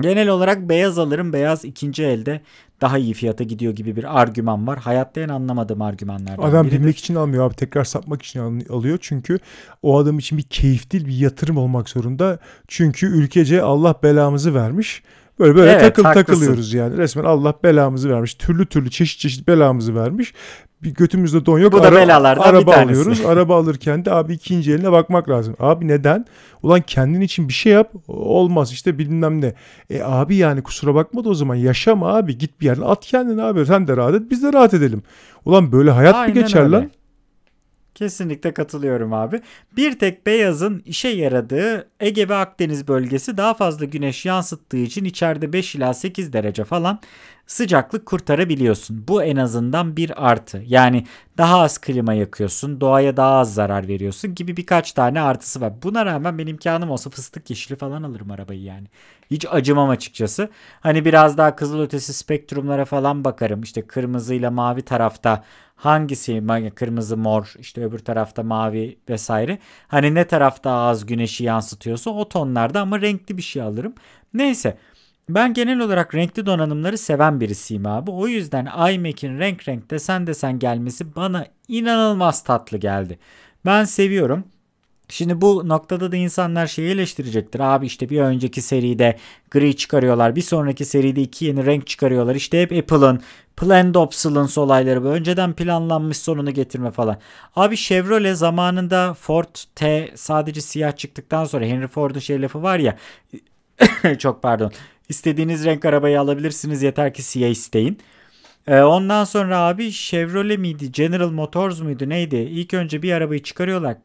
Genel olarak beyaz alırım. Beyaz ikinci elde daha iyi fiyata gidiyor gibi bir argüman var. Hayatta en anlamadığım argümanlardan Adam biridir. bilmek için almıyor abi. Tekrar satmak için al- alıyor. Çünkü o adam için bir keyif değil bir yatırım olmak zorunda. Çünkü ülkece Allah belamızı vermiş. Böyle böyle Evet, takıl haklısın. takılıyoruz yani. Resmen Allah belamızı vermiş. Türlü türlü çeşit çeşit belamızı vermiş. Bir götümüzde don yok. Bu da belalardan bir araba tanesi. alıyoruz. araba alırken de abi ikinci eline bakmak lazım. Abi neden? Ulan kendin için bir şey yap. Olmaz işte bilmem ne. E abi yani kusura bakma da o zaman yaşama abi. Git bir yerine at kendini abi. Sen de rahat et biz de rahat edelim. Ulan böyle hayat mı Aynen geçer öyle. lan? Kesinlikle katılıyorum abi. Bir tek beyazın işe yaradığı Ege ve Akdeniz bölgesi daha fazla güneş yansıttığı için içeride 5 ila 8 derece falan sıcaklık kurtarabiliyorsun. Bu en azından bir artı. Yani daha az klima yakıyorsun, doğaya daha az zarar veriyorsun gibi birkaç tane artısı var. Buna rağmen benim imkanım olsa fıstık yeşili falan alırım arabayı yani. Hiç acımam açıkçası. Hani biraz daha kızılötesi spektrumlara falan bakarım. İşte kırmızıyla mavi tarafta hangisi kırmızı mor işte öbür tarafta mavi vesaire. Hani ne tarafta az güneşi yansıtıyorsa o tonlarda ama renkli bir şey alırım. Neyse ben genel olarak renkli donanımları seven birisiyim abi. O yüzden iMac'in renk renk desen desen gelmesi bana inanılmaz tatlı geldi. Ben seviyorum. Şimdi bu noktada da insanlar şeyi eleştirecektir. Abi işte bir önceki seride gri çıkarıyorlar. Bir sonraki seride iki yeni renk çıkarıyorlar. İşte hep Apple'ın planned obsolescence olayları bu. Önceden planlanmış sonunu getirme falan. Abi Chevrolet zamanında Ford T sadece siyah çıktıktan sonra Henry Ford'un şey lafı var ya çok pardon. İstediğiniz renk arabayı alabilirsiniz yeter ki siyah isteyin. Ee, ondan sonra abi Chevrolet miydi? General Motors muydu? Neydi? İlk önce bir arabayı çıkarıyorlar.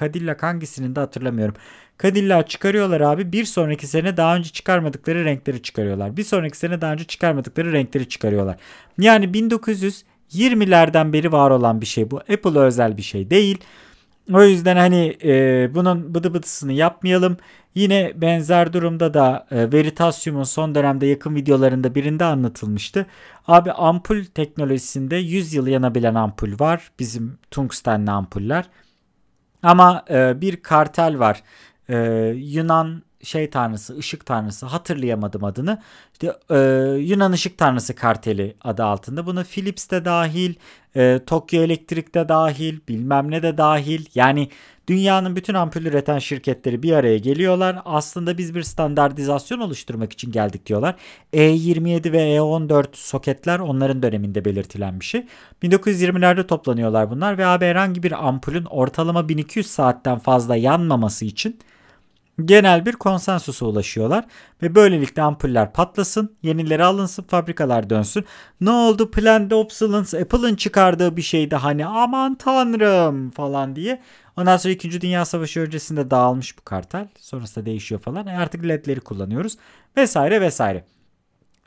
Cadillac hangisinin de hatırlamıyorum. Cadillac çıkarıyorlar abi. Bir sonraki sene daha önce çıkarmadıkları renkleri çıkarıyorlar. Bir sonraki sene daha önce çıkarmadıkları renkleri çıkarıyorlar. Yani 1920'lerden beri var olan bir şey bu. Apple'a özel bir şey değil. O yüzden hani e, bunun bıdı bıdısını yapmayalım. Yine benzer durumda da e, Veritasium'un son dönemde yakın videolarında birinde anlatılmıştı. Abi ampul teknolojisinde 100 yıl yanabilen ampul var. Bizim tungstenli ampuller. Ama e, bir kartel var. E, Yunan şey tanrısı, ışık tanrısı hatırlayamadım adını. İşte e, Yunan ışık tanrısı karteli adı altında. Buna Philips de dahil, e, Tokyo Elektrik de dahil, bilmem ne de dahil. Yani dünyanın bütün ampul üreten şirketleri bir araya geliyorlar. Aslında biz bir standartizasyon oluşturmak için geldik diyorlar. E27 ve E14 soketler onların döneminde belirtilen bir şey. 1920'lerde toplanıyorlar bunlar ve abi herhangi bir ampulün ortalama 1200 saatten fazla yanmaması için genel bir konsensusa ulaşıyorlar ve böylelikle ampuller patlasın, yenileri alınsın, fabrikalar dönsün. Ne oldu? Planned obsolescence Apple'ın çıkardığı bir şeydi hani aman tanrım falan diye. Ondan sonra 2. Dünya Savaşı öncesinde dağılmış bu kartel. Sonrasında değişiyor falan. E artık ledleri kullanıyoruz vesaire vesaire.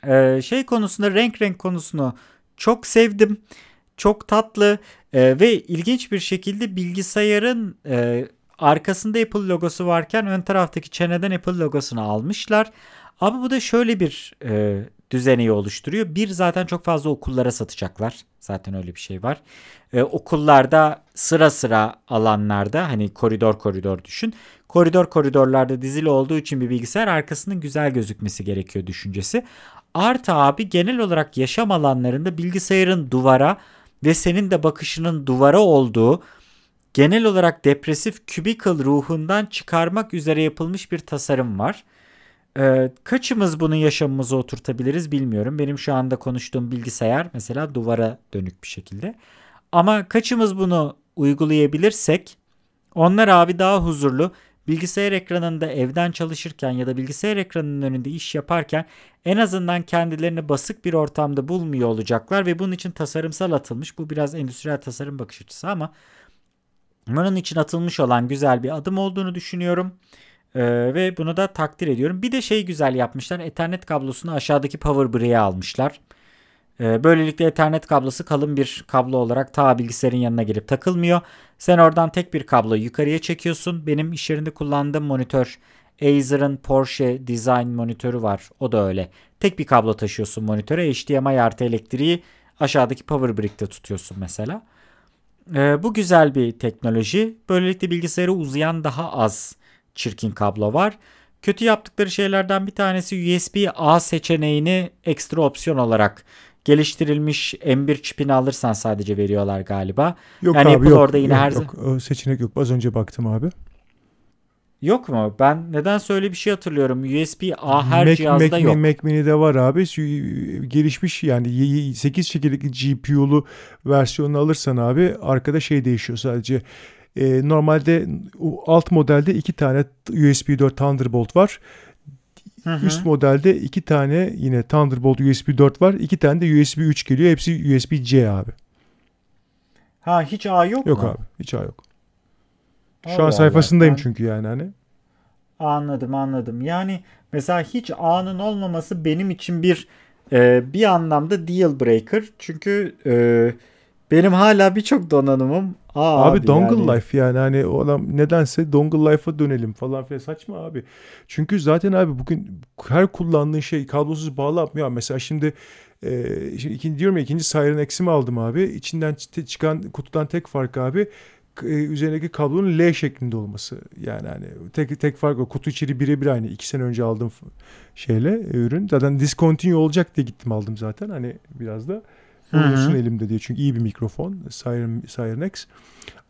Ee, şey konusunda renk renk konusunu çok sevdim. Çok tatlı Ee, ve ilginç bir şekilde bilgisayarın e, arkasında Apple logosu varken ön taraftaki çeneden Apple logosunu almışlar. Ama bu da şöyle bir e, düzeneyi oluşturuyor. Bir zaten çok fazla okullara satacaklar. Zaten öyle bir şey var. E, okullarda sıra sıra alanlarda hani koridor koridor düşün. Koridor koridorlarda dizili olduğu için bir bilgisayar arkasının güzel gözükmesi gerekiyor düşüncesi. Artı abi genel olarak yaşam alanlarında bilgisayarın duvara ve senin de bakışının duvara olduğu genel olarak depresif cubicle ruhundan çıkarmak üzere yapılmış bir tasarım var. Ee, kaçımız bunu yaşamımıza oturtabiliriz bilmiyorum. Benim şu anda konuştuğum bilgisayar mesela duvara dönük bir şekilde. Ama kaçımız bunu uygulayabilirsek onlar abi daha huzurlu, bilgisayar ekranında evden çalışırken ya da bilgisayar ekranının önünde iş yaparken en azından kendilerini basık bir ortamda bulmuyor olacaklar ve bunun için tasarımsal atılmış. Bu biraz endüstriyel tasarım bakış açısı ama bunun için atılmış olan güzel bir adım olduğunu düşünüyorum. Ee, ve bunu da takdir ediyorum. Bir de şey güzel yapmışlar. Ethernet kablosunu aşağıdaki power brick'e almışlar. Ee, böylelikle Ethernet kablosu kalın bir kablo olarak ta bilgisayarın yanına gelip takılmıyor. Sen oradan tek bir kabloyu yukarıya çekiyorsun. Benim iş yerinde kullandığım monitör Acer'ın Porsche Design monitörü var. O da öyle. Tek bir kablo taşıyorsun monitöre. HDMI artı elektriği aşağıdaki power brick'te tutuyorsun mesela. Ee, bu güzel bir teknoloji. Böylelikle bilgisayara uzayan daha az çirkin kablo var. Kötü yaptıkları şeylerden bir tanesi USB-A seçeneğini ekstra opsiyon olarak geliştirilmiş M1 çipini alırsan sadece veriyorlar galiba. Yok yani abi Apple yok. orada yine yok, her yok. O seçenek yok. Az önce baktım abi. Yok mu? Ben neden öyle bir şey hatırlıyorum. USB-A her Mac, cihazda Mac, yok. Mac Mini'de var abi. Gelişmiş yani 8 çekirdekli GPU'lu versiyonunu alırsan abi arkada şey değişiyor sadece. Ee, normalde alt modelde iki tane USB 4 Thunderbolt var. Hı hı. Üst modelde iki tane yine Thunderbolt USB 4 var. İki tane de USB 3 geliyor. Hepsi USB C abi. Ha hiç A yok, Yok mu? abi. Hiç A yok. Şu Allah an Allah, sayfasındayım ben- çünkü yani hani. Anladım anladım. Yani mesela hiç A'nın olmaması benim için bir e, bir anlamda deal breaker. Çünkü e, benim hala birçok donanımım A Abi, abi, dongle yani. life yani hani o adam nedense dongle life'a dönelim falan filan saçma abi. Çünkü zaten abi bugün her kullandığın şey kablosuz bağlanmıyor. Mesela şimdi e, şimdi ikinci diyorum ya ikinci Siren X'imi aldım abi. İçinden çı- çıkan kutudan tek fark abi üzerindeki kablonun L şeklinde olması. Yani hani tek tek fark o. Kutu içeri birebir aynı. İki sene önce aldığım şeyle e, ürün. Zaten discontinue olacak diye gittim aldım zaten. Hani biraz da bulunsun elimde diye. Çünkü iyi bir mikrofon. Siren, Siren X.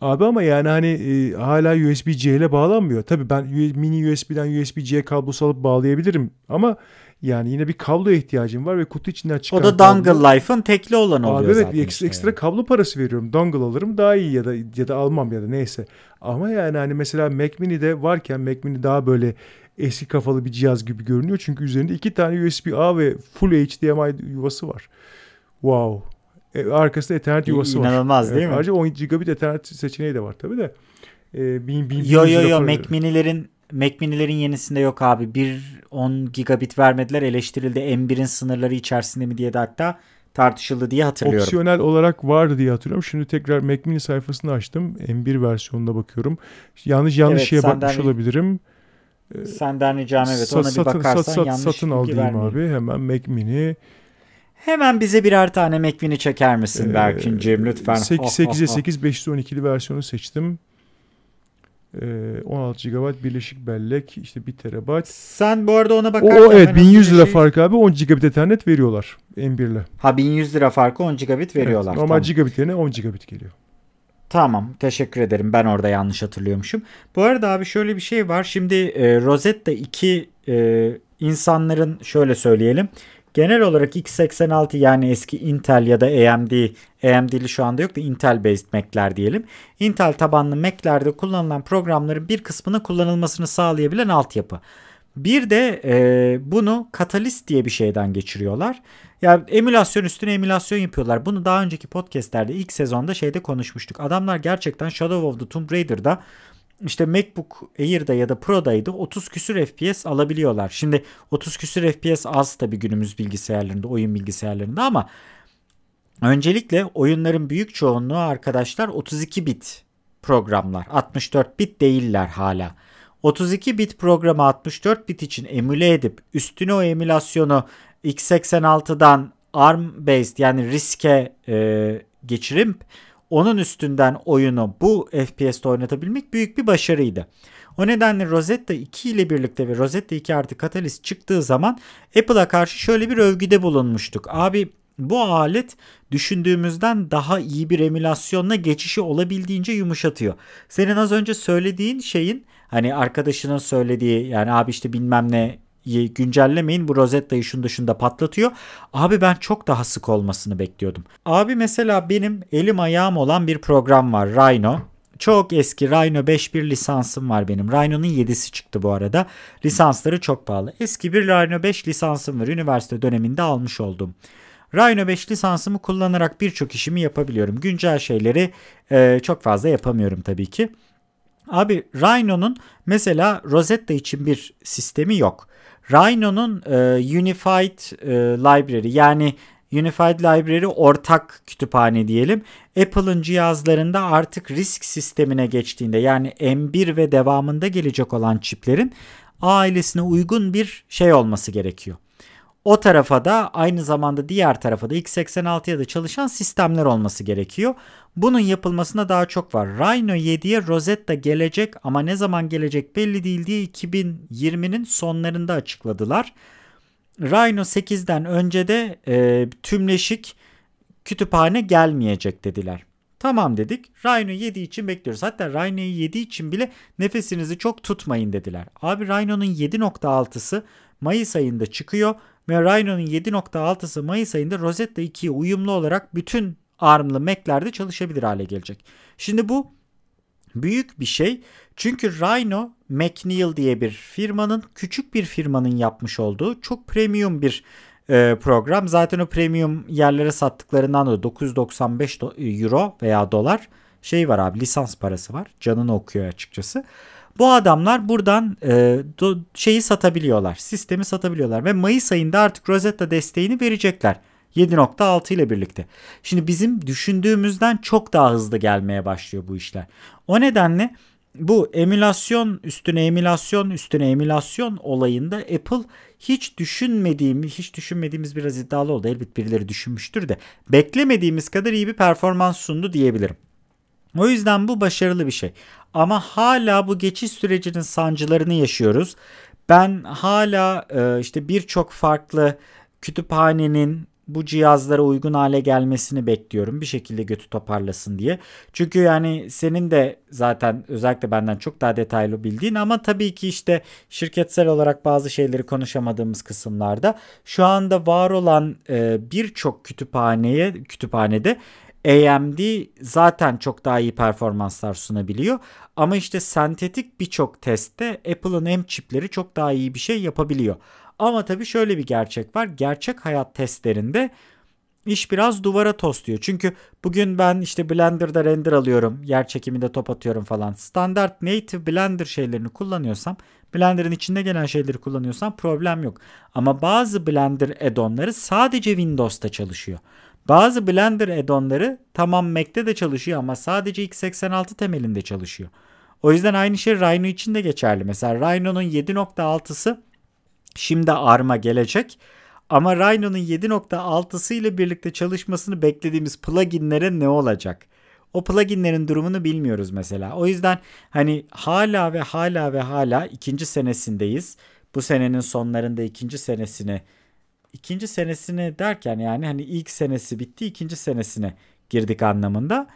Abi ama yani hani e, hala USB-C ile bağlanmıyor. Tabii ben mini USB'den USB-C kablosu alıp bağlayabilirim ama yani yine bir kabloya ihtiyacım var ve kutu içinden çıkan O da kablo- dongle life'ın tekli olan oluyor Abi evet zaten. ekstra, işte ekstra kablo parası veriyorum. Dongle alırım daha iyi ya da ya da almam ya da neyse. Ama yani hani mesela Mac Mini'de varken Mac Mini daha böyle eski kafalı bir cihaz gibi görünüyor. Çünkü üzerinde iki tane USB-A ve full HDMI yuvası var. Wow. E, arkasında Ethernet yuvası var. inanılmaz değil mi? Ayrıca 10 gigabit Ethernet seçeneği de var tabii de. E, bin, bin, Yo bin yo yo Mac mini'lerin Mac mini'lerin yenisinde yok abi. Bir 10 gigabit vermediler eleştirildi. M1'in sınırları içerisinde mi diye de hatta tartışıldı diye hatırlıyorum. Opsiyonel olarak vardı diye hatırlıyorum. Şimdi tekrar Mac Mini sayfasını açtım. M1 versiyonuna bakıyorum. Yanlış yanlış Evet, şeye bakmış bir- olabilirim. Senden ricam evet ona bir satın, bakarsan sat- sat- yanlış satın al bilgi diyeyim vermeyeyim. abi. Hemen Mac Mini. Hemen bize birer tane Mac mini çeker misin Ee, Berkin'cim lütfen? 8, Oh, 8'e oh, oh. 8 512'li versiyonu seçtim. Ee, 16 GB birleşik bellek işte 1 TB. Sen bu arada ona O, bakarken o evet ben 1100 hızlıca lira şey- fark abi 10 GB Ethernet veriyorlar M1 ile. Ha 1100 lira farkı 10 gigabit veriyorlar. Evet, normal tamam. gigabit yerine 10 gigabit geliyor. Tamam teşekkür ederim ben orada yanlış hatırlıyormuşum. Bu arada abi şöyle bir şey var. Şimdi e, Rosetta 2 e, insanların şöyle söyleyelim. Genel olarak x86 yani eski Intel ya da AMD, AMD'li şu anda yok da Intel based Mac'ler diyelim. Intel tabanlı Mac'lerde kullanılan programların bir kısmının kullanılmasını sağlayabilen altyapı. Bir de e, bunu Catalyst diye bir şeyden geçiriyorlar. Ya emülasyon üstüne emülasyon yapıyorlar. Bunu daha önceki podcastlerde ilk sezonda şeyde konuşmuştuk. Adamlar gerçekten Shadow of the Tomb Raider'da işte MacBook Air'da ya da Pro'daydı 30 küsür FPS alabiliyorlar. Şimdi 30 küsür FPS az tabii günümüz bilgisayarlarında, oyun bilgisayarlarında ama öncelikle oyunların büyük çoğunluğu arkadaşlar 32 bit programlar. 64 bit değiller hala. 32 bit programı 64 bit için emüle edip üstüne o emülasyonu x86'dan ARM based yani riske e, geçirip onun üstünden oyunu bu FPS'te oynatabilmek büyük bir başarıydı. O nedenle Rosetta 2 ile birlikte ve Rosetta 2 artı Catalyst çıktığı zaman Apple'a karşı şöyle bir övgüde bulunmuştuk. Abi bu alet düşündüğümüzden daha iyi bir emülasyonla geçişi olabildiğince yumuşatıyor. Senin az önce söylediğin şeyin hani arkadaşının söylediği yani abi işte bilmem ne güncellemeyin bu Rosetta'yı şunda şunda patlatıyor. Abi ben çok daha sık olmasını bekliyordum. Abi mesela benim elim ayağım olan bir program var Rhino. çok eski Rhino 5.1 lisansım var benim. Rhino'nun 7'si çıktı bu arada. Lisansları çok pahalı. Eski bir Rhino 5 lisansım var. Üniversite döneminde almış oldum. Rhino 5 lisansımı kullanarak birçok işimi yapabiliyorum. Güncel şeyleri e, çok fazla yapamıyorum tabii ki. Abi Rhino'nun mesela Rosetta için bir sistemi yok. Rhino'nun e, Unified e, Library yani Unified Library ortak kütüphane diyelim. Apple'ın cihazlarında artık risk sistemine geçtiğinde yani M1 ve devamında gelecek olan çiplerin ailesine uygun bir şey olması gerekiyor. O tarafa da aynı zamanda diğer tarafa da x86'ya da çalışan sistemler olması gerekiyor. Bunun yapılmasına daha çok var. Rhino 7'ye Rosetta gelecek ama ne zaman gelecek belli değil diye 2020'nin sonlarında açıkladılar. Rhino 8'den önce de e, tümleşik kütüphane gelmeyecek dediler. Tamam dedik. Rhino 7 için bekliyoruz. Hatta Rhino 7 için bile nefesinizi çok tutmayın dediler. Abi Rhino'nun 7.6'sı Mayıs ayında çıkıyor ve Rhino'nun 7.6'sı Mayıs ayında Rosetta 2'ye uyumlu olarak bütün ARM'lı Mac'lerde çalışabilir hale gelecek. Şimdi bu büyük bir şey. Çünkü Rhino McNeil diye bir firmanın küçük bir firmanın yapmış olduğu çok premium bir e, program. Zaten o premium yerlere sattıklarından da 995 euro veya dolar şey var abi lisans parası var. Canını okuyor açıkçası. Bu adamlar buradan e, do, şeyi satabiliyorlar. Sistemi satabiliyorlar ve Mayıs ayında artık Rosetta desteğini verecekler. 7.6 ile birlikte. Şimdi bizim düşündüğümüzden çok daha hızlı gelmeye başlıyor bu işler. O nedenle bu emülasyon üstüne emülasyon üstüne emülasyon olayında Apple hiç düşünmediğimiz, hiç düşünmediğimiz biraz iddialı oldu. Elbet birileri düşünmüştür de beklemediğimiz kadar iyi bir performans sundu diyebilirim. O yüzden bu başarılı bir şey. Ama hala bu geçiş sürecinin sancılarını yaşıyoruz. Ben hala e, işte birçok farklı kütüphanenin bu cihazlara uygun hale gelmesini bekliyorum. Bir şekilde götü toparlasın diye. Çünkü yani senin de zaten özellikle benden çok daha detaylı bildiğin ama tabii ki işte şirketsel olarak bazı şeyleri konuşamadığımız kısımlarda şu anda var olan e, birçok kütüphaneye kütüphanede AMD zaten çok daha iyi performanslar sunabiliyor. Ama işte sentetik birçok testte Apple'ın M çipleri çok daha iyi bir şey yapabiliyor. Ama tabii şöyle bir gerçek var. Gerçek hayat testlerinde iş biraz duvara tosluyor. Çünkü bugün ben işte Blender'da render alıyorum. Yer çekiminde top atıyorum falan. Standart native Blender şeylerini kullanıyorsam Blender'ın içinde gelen şeyleri kullanıyorsam problem yok. Ama bazı Blender add-on'ları sadece Windows'ta çalışıyor. Bazı Blender add-on'ları tamam Mac'te de çalışıyor ama sadece x86 temelinde çalışıyor. O yüzden aynı şey Rhino için de geçerli. Mesela Rhino'nun 7.6'sı Şimdi ARM'a gelecek. Ama Rhino'nun 7.6'sı ile birlikte çalışmasını beklediğimiz pluginlere ne olacak? O pluginlerin durumunu bilmiyoruz mesela. O yüzden hani hala ve hala ve hala ikinci senesindeyiz. Bu senenin sonlarında ikinci senesini ikinci senesini derken yani hani ilk senesi bitti ikinci senesine girdik anlamında.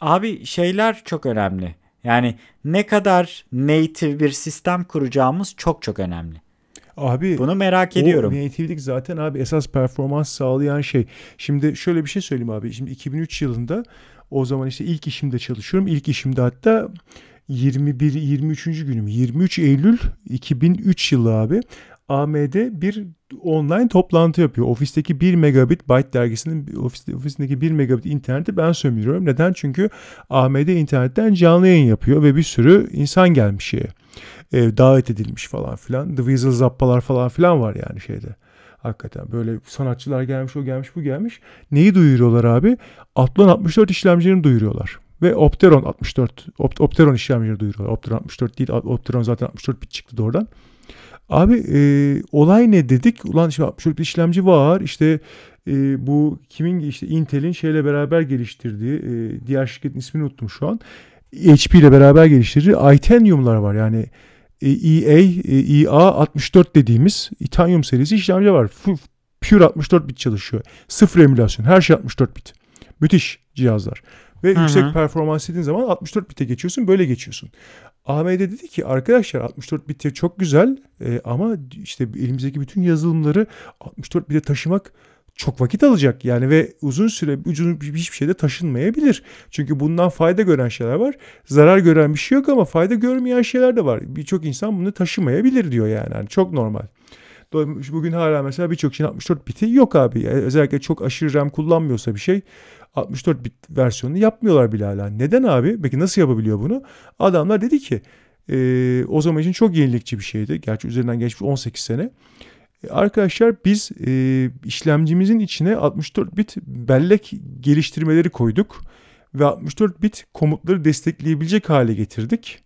Abi şeyler çok önemli. Yani ne kadar native bir sistem kuracağımız çok çok önemli. Abi bunu merak ediyorum. O native'lik zaten abi esas performans sağlayan şey. Şimdi şöyle bir şey söyleyeyim abi. Şimdi 2003 yılında o zaman işte ilk işimde çalışıyorum. İlk işimde hatta 21 23. günüm 23 Eylül 2003 yılı abi AMD bir online toplantı yapıyor. Ofisteki 1 megabit Byte dergisinin ofis, ofisindeki 1 megabit interneti ben sömürüyorum. Neden? Çünkü AMD internetten canlı yayın yapıyor ve bir sürü insan gelmiş şeye e, davet edilmiş falan filan. The Weasel Zappalar falan filan var yani şeyde. Hakikaten böyle sanatçılar gelmiş, o gelmiş, bu gelmiş. Neyi duyuruyorlar abi? Athlon 64 işlemcilerini duyuruyorlar. Ve Opteron 64, Opteron işlemcileri duyuruyorlar. Opteron 64 değil, Opteron zaten 64 bit çıktı doğrudan. Abi e, olay ne dedik? Ulan şimdi 64 bit işlemci var. İşte e, bu kimin işte Intel'in şeyle beraber geliştirdiği, e, diğer şirketin ismini unuttum şu an. HP ile beraber geliştirdiği Itanium'lar var. Yani EA, EA 64 dediğimiz Itanium serisi işlemci var. Pure 64 bit çalışıyor. Sıfır emülasyon. Her şey 64 bit. Müthiş cihazlar. Ve Hı-hı. yüksek performans dediğin zaman 64 bite geçiyorsun. Böyle geçiyorsun. AMD dedi ki arkadaşlar 64 bit çok güzel e, ama işte elimizdeki bütün yazılımları 64 bite taşımak çok vakit alacak yani ve uzun süre uzun hiçbir şeyde taşınmayabilir. Çünkü bundan fayda gören şeyler var. Zarar gören bir şey yok ama fayda görmeyen şeyler de var. Birçok insan bunu taşımayabilir diyor yani. yani çok normal. Bugün hala mesela birçok şeyin 64 biti yok abi. Özellikle çok aşırı RAM kullanmıyorsa bir şey 64 bit versiyonunu yapmıyorlar bile hala. Neden abi? Peki nasıl yapabiliyor bunu? Adamlar dedi ki e, o zaman için çok yenilikçi bir şeydi. Gerçi üzerinden geçmiş 18 sene. E, arkadaşlar biz e, işlemcimizin içine 64 bit bellek geliştirmeleri koyduk ve 64 bit komutları destekleyebilecek hale getirdik.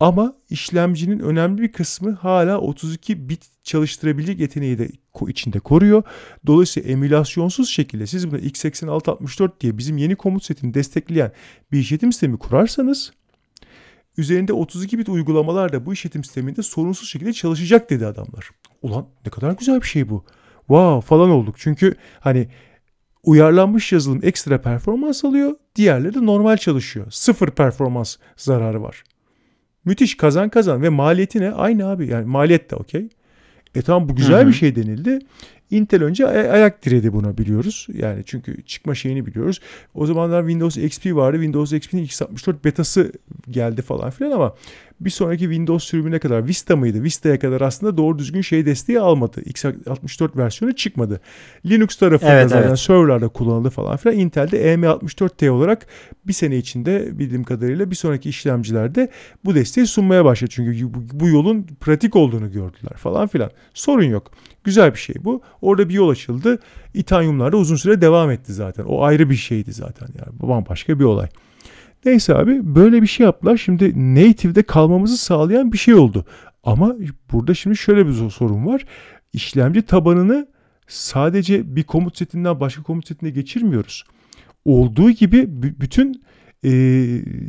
Ama işlemcinin önemli bir kısmı hala 32 bit çalıştırabilecek yeteneği de içinde koruyor. Dolayısıyla emülasyonsuz şekilde siz buna x86-64 diye bizim yeni komut setini destekleyen bir işletim sistemi kurarsanız üzerinde 32 bit uygulamalar da bu işletim sisteminde sorunsuz şekilde çalışacak dedi adamlar. Ulan ne kadar güzel bir şey bu. Wow falan olduk. Çünkü hani uyarlanmış yazılım ekstra performans alıyor. Diğerleri de normal çalışıyor. Sıfır performans zararı var. Müthiş kazan kazan ve maliyeti ne? Aynı abi yani maliyet de okey. E tamam bu güzel Hı-hı. bir şey denildi. Intel önce ay- ayak diredi buna biliyoruz. Yani çünkü çıkma şeyini biliyoruz. O zamanlar Windows XP vardı. Windows XP'nin x64 betası geldi falan filan ama bir sonraki Windows sürümüne kadar Vista mıydı? Vista'ya kadar aslında doğru düzgün şey desteği almadı. x64 versiyonu çıkmadı. Linux tarafında evet, zaten evet. serverlarda kullanıldı falan filan. Intel'de EM64T olarak bir sene içinde bildiğim kadarıyla bir sonraki işlemcilerde bu desteği sunmaya başladı. Çünkü bu yolun pratik olduğunu gördüler falan filan. Sorun yok. Güzel bir şey bu. Orada bir yol açıldı. İtanyumlar da uzun süre devam etti zaten. O ayrı bir şeydi zaten yani. Bambaşka bir olay. Neyse abi böyle bir şey yaptılar. Şimdi native'de kalmamızı sağlayan bir şey oldu. Ama burada şimdi şöyle bir sorun var. İşlemci tabanını sadece bir komut setinden başka komut setine geçirmiyoruz. Olduğu gibi bütün e,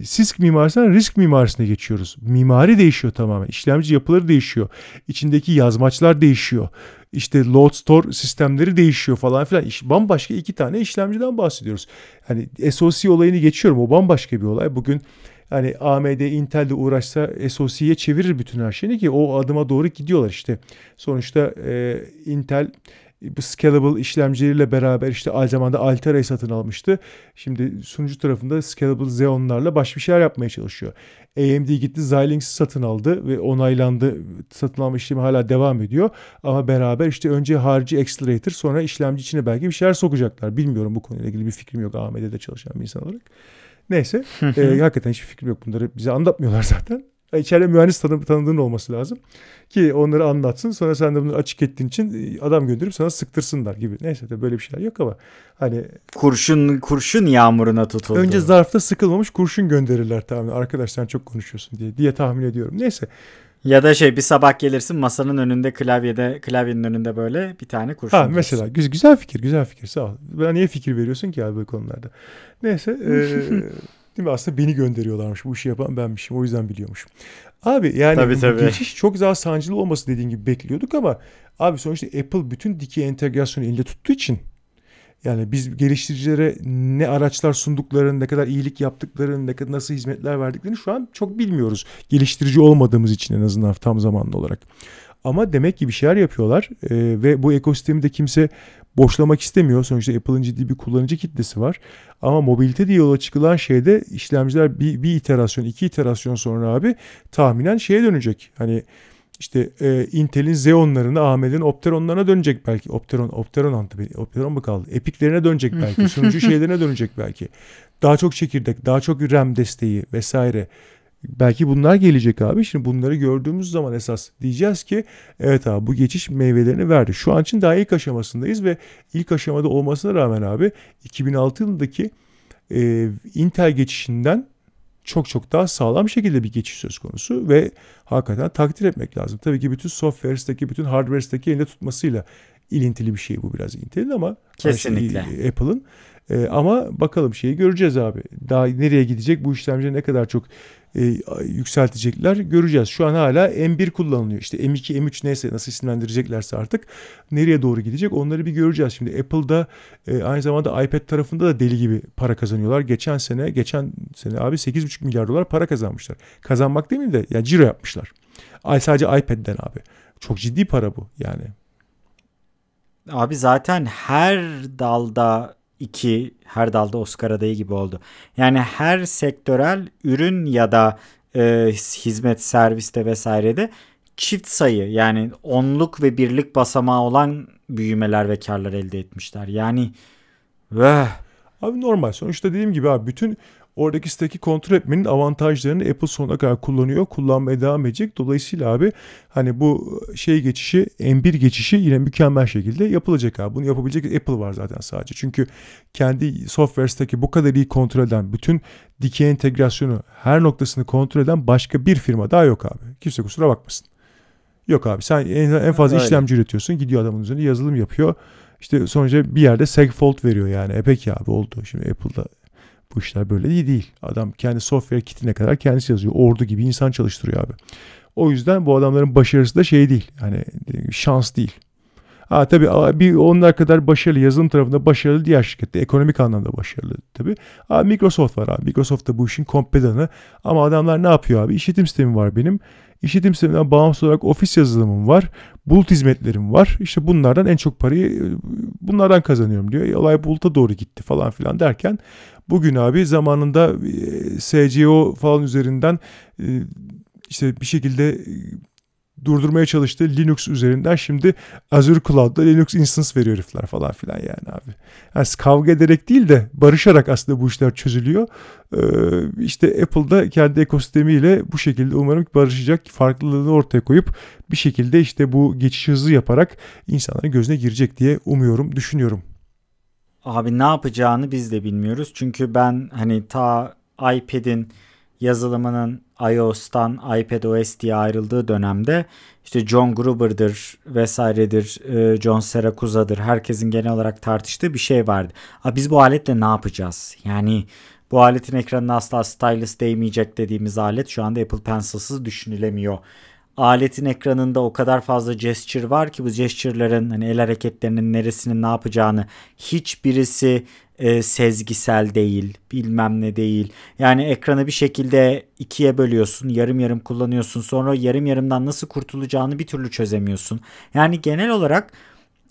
SISK mimarisinden risk mimarisine geçiyoruz. Mimari değişiyor tamamen. İşlemci yapıları değişiyor. İçindeki yazmaçlar değişiyor. İşte load store sistemleri değişiyor falan filan. Bambaşka iki tane işlemciden bahsediyoruz. Hani SoC olayını geçiyorum. O bambaşka bir olay. Bugün hani AMD, Intel'de uğraşsa SoC'ye çevirir bütün her şeyini ki o adıma doğru gidiyorlar işte. Sonuçta e, Intel bu scalable işlemcileriyle beraber işte aynı zamanda Altara'yı satın almıştı. Şimdi sunucu tarafında scalable Xeon'larla başka bir şeyler yapmaya çalışıyor. AMD gitti Xilinx'i satın aldı ve onaylandı. Satın alma işlemi hala devam ediyor. Ama beraber işte önce harici accelerator sonra işlemci içine belki bir şeyler sokacaklar. Bilmiyorum bu konuyla ilgili bir fikrim yok AMD'de çalışan bir insan olarak. Neyse. e, hakikaten hiçbir fikrim yok. Bunları bize anlatmıyorlar zaten. İçeride mühendis tanı tanıdığın olması lazım. Ki onları anlatsın. Sonra sen de bunu açık ettiğin için e, adam gönderip sana sıktırsınlar gibi. Neyse de böyle bir şeyler yok ama hani kurşun kurşun yağmuruna tutuldu. Önce zarfta sıkılmamış kurşun gönderirler tahmin. Arkadaş sen çok konuşuyorsun diye diye tahmin ediyorum. Neyse. Ya da şey bir sabah gelirsin masanın önünde klavyede klavyenin önünde böyle bir tane kurşun. Ha mesela güzel, güzel fikir güzel fikir sağ ol. Bana niye fikir veriyorsun ki abi böyle konularda? Neyse. E, Değil mi? Aslında beni gönderiyorlarmış. Bu işi yapan benmişim. O yüzden biliyormuş. Abi yani tabii, tabii. geçiş çok daha sancılı olması dediğin gibi bekliyorduk ama abi sonuçta Apple bütün dikey entegrasyonu elinde tuttuğu için yani biz geliştiricilere ne araçlar sunduklarını, ne kadar iyilik yaptıklarını, ne kadar nasıl hizmetler verdiklerini şu an çok bilmiyoruz. Geliştirici olmadığımız için en azından tam zamanlı olarak. Ama demek ki bir şeyler yapıyorlar e, ve bu ekosistemi de kimse boşlamak istemiyor. Sonuçta Apple'ın ciddi bir kullanıcı kitlesi var. Ama mobilite diye yola çıkılan şeyde işlemciler bir, bir iterasyon, iki iterasyon sonra abi tahminen şeye dönecek. Hani işte e, Intel'in Xeon'larına, AMD'nin Opteron'larına dönecek belki. Opteron, Opteron antı, Opteron mu kaldı? Epic'lerine dönecek belki. Sunucu şeylerine dönecek belki. Daha çok çekirdek, daha çok RAM desteği vesaire. Belki bunlar gelecek abi. Şimdi bunları gördüğümüz zaman esas diyeceğiz ki evet abi bu geçiş meyvelerini verdi. Şu an için daha ilk aşamasındayız ve ilk aşamada olmasına rağmen abi 2006 yılındaki e, Intel geçişinden çok çok daha sağlam şekilde bir geçiş söz konusu ve hakikaten takdir etmek lazım. Tabii ki bütün software'deki, bütün hardware'deki elinde tutmasıyla ilintili bir şey bu biraz Intel'in ama kesinlikle şey, Apple'ın. E, ama bakalım şeyi göreceğiz abi. Daha nereye gidecek bu işlemci ne kadar çok e, yükseltecekler göreceğiz. Şu an hala M1 kullanılıyor. İşte M2, M3 neyse nasıl isimlendireceklerse artık nereye doğru gidecek onları bir göreceğiz. Şimdi Apple'da e, aynı zamanda iPad tarafında da deli gibi para kazanıyorlar. Geçen sene geçen sene abi 8,5 milyar dolar para kazanmışlar. Kazanmak değil mi de yani ciro yapmışlar. Ay sadece iPad'den abi. Çok ciddi para bu yani. Abi zaten her dalda iki, her dalda Oscar adayı gibi oldu. Yani her sektörel ürün ya da e, hizmet, serviste vesairede çift sayı yani onluk ve birlik basamağı olan büyümeler ve karlar elde etmişler. Yani veh. Abi normal. Sonuçta dediğim gibi abi bütün oradaki stack'i kontrol etmenin avantajlarını Apple sonuna kadar kullanıyor. Kullanmaya devam edecek. Dolayısıyla abi hani bu şey geçişi M1 geçişi yine mükemmel şekilde yapılacak abi. Bunu yapabilecek Apple var zaten sadece. Çünkü kendi software stack'i bu kadar iyi kontrol eden bütün dikey entegrasyonu her noktasını kontrol eden başka bir firma daha yok abi. Kimse kusura bakmasın. Yok abi sen en, en fazla Öyle. işlemci üretiyorsun. Gidiyor adamın üzerine yazılım yapıyor. İşte sonuçta bir yerde segfault veriyor yani. E peki abi oldu. Şimdi Apple'da bu işler böyle iyi değil. Adam kendi software kitine kadar kendisi yazıyor. Ordu gibi insan çalıştırıyor abi. O yüzden bu adamların başarısı da şey değil. Yani şans değil. Ha tabii bir onlar kadar başarılı yazılım tarafında başarılı diğer şirkette ekonomik anlamda başarılı tabii. Ha, Microsoft var abi. Microsoft da bu işin kompedanı. Ama adamlar ne yapıyor abi? İşletim sistemi var benim. İşletim sisteminden bağımsız olarak ofis yazılımım var. Bulut hizmetlerim var. İşte bunlardan en çok parayı bunlardan kazanıyorum diyor. E, olay buluta doğru gitti falan filan derken bugün abi zamanında e, SCO falan üzerinden e, işte bir şekilde durdurmaya çalıştığı Linux üzerinden şimdi Azure Cloud'da Linux instance veriyor herifler falan filan yani abi. Yani kavga ederek değil de barışarak aslında bu işler çözülüyor. Ee, işte Apple'da kendi ekosistemiyle bu şekilde umarım barışacak farklılığını ortaya koyup bir şekilde işte bu geçiş hızı yaparak insanların gözüne girecek diye umuyorum, düşünüyorum. Abi ne yapacağını biz de bilmiyoruz. Çünkü ben hani ta iPad'in yazılımının iOS'tan iPadOS diye ayrıldığı dönemde işte John Gruber'dır vesairedir, e, John Seracusa'dır herkesin genel olarak tartıştığı bir şey vardı. Abi biz bu aletle ne yapacağız? Yani bu aletin ekranına asla stylus değmeyecek dediğimiz alet şu anda Apple Pencil'sız düşünülemiyor. Aletin ekranında o kadar fazla gesture var ki bu gesture'ların hani el hareketlerinin neresinin ne yapacağını hiçbirisi e, sezgisel değil, bilmem ne değil. Yani ekranı bir şekilde ikiye bölüyorsun, yarım yarım kullanıyorsun. Sonra yarım yarımdan nasıl kurtulacağını bir türlü çözemiyorsun. Yani genel olarak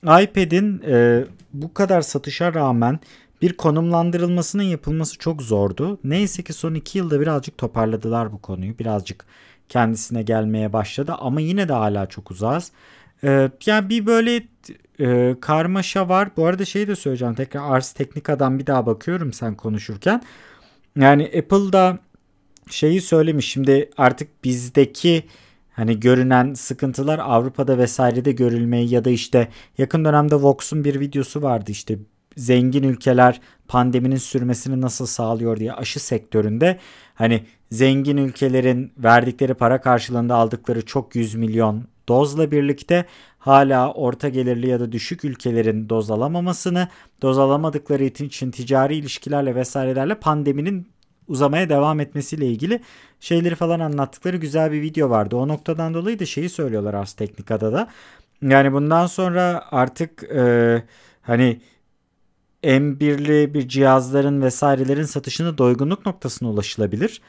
iPad'in e, bu kadar satışa rağmen bir konumlandırılmasının yapılması çok zordu. Neyse ki son iki yılda birazcık toparladılar bu konuyu. Birazcık kendisine gelmeye başladı ama yine de hala çok uzağız. Ee, yani bir böyle e, karmaşa var. Bu arada şeyi de söyleyeceğim. Tekrar Ars Teknika'dan bir daha bakıyorum sen konuşurken. Yani Apple'da şeyi söylemiş. Şimdi artık bizdeki hani görünen sıkıntılar Avrupa'da vesairede görülmeyi ya da işte yakın dönemde Vox'un bir videosu vardı işte zengin ülkeler pandeminin sürmesini nasıl sağlıyor diye aşı sektöründe hani zengin ülkelerin verdikleri para karşılığında aldıkları çok yüz milyon dozla birlikte hala orta gelirli ya da düşük ülkelerin doz alamamasını, doz alamadıkları için ticari ilişkilerle vesairelerle pandeminin uzamaya devam etmesiyle ilgili şeyleri falan anlattıkları güzel bir video vardı. O noktadan dolayı da şeyi söylüyorlar Ars Teknika'da da. Yani bundan sonra artık e, hani M1'li bir cihazların vesairelerin satışını doygunluk noktasına ulaşılabilir.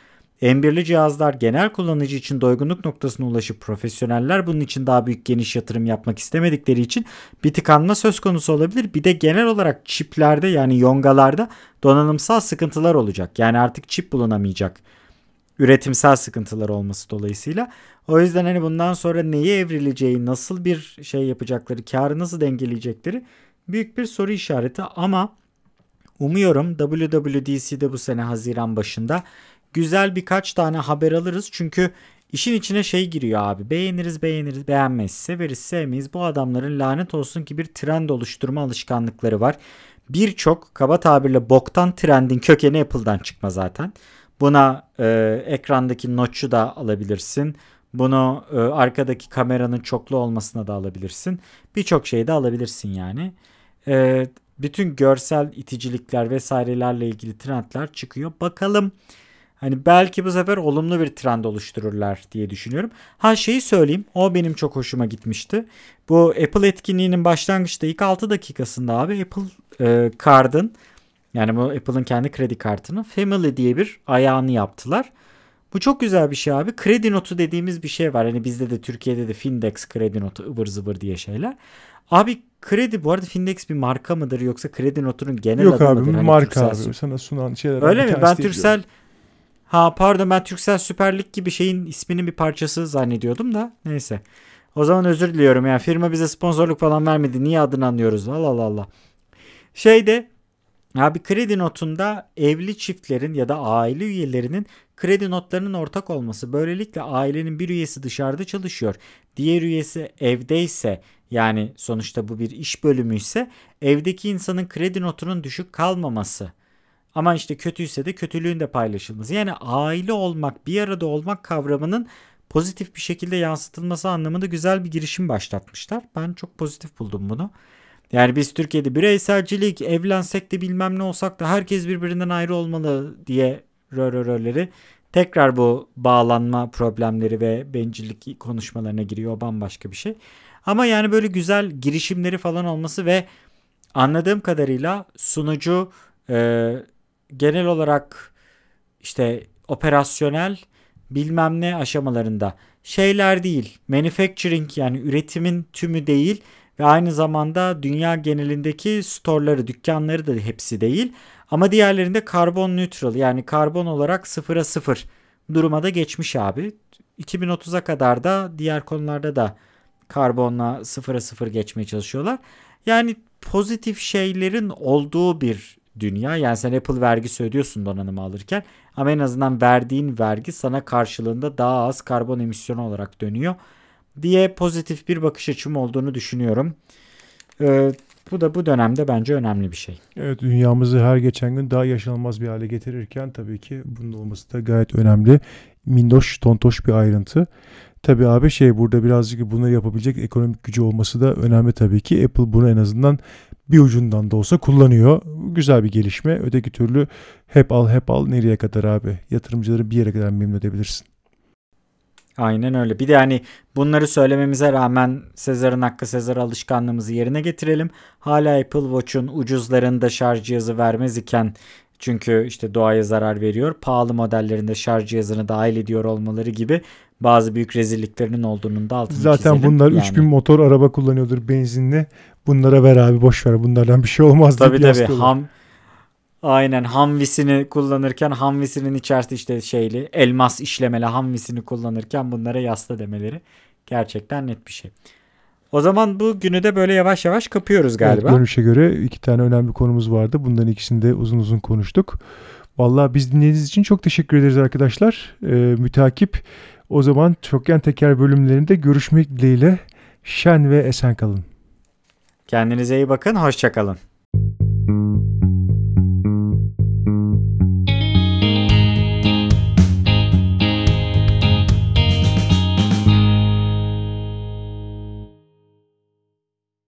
M1'li cihazlar genel kullanıcı için doygunluk noktasına ulaşıp profesyoneller bunun için daha büyük geniş yatırım yapmak istemedikleri için bir tıkanma söz konusu olabilir. Bir de genel olarak çiplerde yani yongalarda donanımsal sıkıntılar olacak. Yani artık çip bulunamayacak. Üretimsel sıkıntılar olması dolayısıyla. O yüzden hani bundan sonra neye evrileceği, nasıl bir şey yapacakları, karı nasıl dengeleyecekleri büyük bir soru işareti ama umuyorum WWDC'de bu sene Haziran başında güzel birkaç tane haber alırız. Çünkü işin içine şey giriyor abi. Beğeniriz beğeniriz beğenmeyiz severiz sevmeyiz. Bu adamların lanet olsun ki bir trend oluşturma alışkanlıkları var. Birçok kaba tabirle boktan trendin kökeni Apple'dan çıkma zaten. Buna e, ekrandaki notch'u da alabilirsin. Bunu e, arkadaki kameranın çoklu olmasına da alabilirsin. Birçok şeyi de alabilirsin yani. E, bütün görsel iticilikler vesairelerle ilgili trendler çıkıyor. Bakalım Hani belki bu sefer olumlu bir trend oluştururlar diye düşünüyorum. Ha şeyi söyleyeyim. O benim çok hoşuma gitmişti. Bu Apple etkinliğinin başlangıçta ilk 6 dakikasında abi Apple e, yani bu Apple'ın kendi kredi kartının Family diye bir ayağını yaptılar. Bu çok güzel bir şey abi. Kredi notu dediğimiz bir şey var. Hani bizde de Türkiye'de de Findex kredi notu ıvır zıvır diye şeyler. Abi kredi bu arada Findex bir marka mıdır yoksa kredi notunun genel Yok adı abi mıdır? Hani marka Turkcell abi. Sana sunan şeyler. Öyle mi? Ben Türksel Ha pardon ben Türksel Süper Lig gibi şeyin isminin bir parçası zannediyordum da neyse. O zaman özür diliyorum ya. Firma bize sponsorluk falan vermedi. Niye adını anlıyoruz? Allah Allah Allah. Şeyde abi kredi notunda evli çiftlerin ya da aile üyelerinin kredi notlarının ortak olması. Böylelikle ailenin bir üyesi dışarıda çalışıyor. Diğer üyesi evdeyse yani sonuçta bu bir iş bölümü ise evdeki insanın kredi notunun düşük kalmaması. Ama işte kötüyse de kötülüğün de paylaşılması. Yani aile olmak, bir arada olmak kavramının pozitif bir şekilde yansıtılması anlamında güzel bir girişim başlatmışlar. Ben çok pozitif buldum bunu. Yani biz Türkiye'de bireyselcilik, evlensek de bilmem ne olsak da herkes birbirinden ayrı olmalı diye rö tekrar bu bağlanma problemleri ve bencillik konuşmalarına giriyor. Bambaşka bir şey. Ama yani böyle güzel girişimleri falan olması ve anladığım kadarıyla sunucu e, genel olarak işte operasyonel bilmem ne aşamalarında şeyler değil. Manufacturing yani üretimin tümü değil ve aynı zamanda dünya genelindeki storeları, dükkanları da hepsi değil. Ama diğerlerinde karbon neutral yani karbon olarak sıfıra sıfır duruma da geçmiş abi. 2030'a kadar da diğer konularda da karbonla sıfıra sıfır geçmeye çalışıyorlar. Yani pozitif şeylerin olduğu bir dünya. Yani sen Apple vergisi ödüyorsun donanımı alırken ama en azından verdiğin vergi sana karşılığında daha az karbon emisyonu olarak dönüyor diye pozitif bir bakış açım olduğunu düşünüyorum. Ee, bu da bu dönemde bence önemli bir şey. Evet dünyamızı her geçen gün daha yaşanılmaz bir hale getirirken tabii ki bunun olması da gayet önemli. Mindoş, tontoş bir ayrıntı. Tabii abi şey burada birazcık bunu yapabilecek ekonomik gücü olması da önemli tabii ki. Apple bunu en azından bir ucundan da olsa kullanıyor. Güzel bir gelişme. Öteki türlü hep al hep al nereye kadar abi? Yatırımcıları bir yere kadar memnun edebilirsin. Aynen öyle. Bir de hani bunları söylememize rağmen Sezar'ın hakkı Sezar alışkanlığımızı yerine getirelim. Hala Apple Watch'un ucuzlarında şarj cihazı vermez iken çünkü işte doğaya zarar veriyor. Pahalı modellerinde şarj cihazını dahil ediyor olmaları gibi bazı büyük rezilliklerinin olduğunun da altını Zaten çizelim. bunlar yani. 3000 motor araba kullanıyordur benzinli. Bunlara ver abi boş ver bunlardan bir şey olmaz tabii tabii ham Aynen hamvisini kullanırken hamvisinin içerisinde işte şeyli elmas işlemeli hamvisini kullanırken bunlara yasla demeleri gerçekten net bir şey. O zaman bu günü de böyle yavaş yavaş kapıyoruz galiba. Evet, görünüşe göre iki tane önemli konumuz vardı. Bunların ikisini de uzun uzun konuştuk. Vallahi biz dinlediğiniz için çok teşekkür ederiz arkadaşlar. Ee, mütakip o zaman çokgen teker bölümlerinde görüşmek dileğiyle şen ve esen kalın. Kendinize iyi bakın. Hoşçakalın.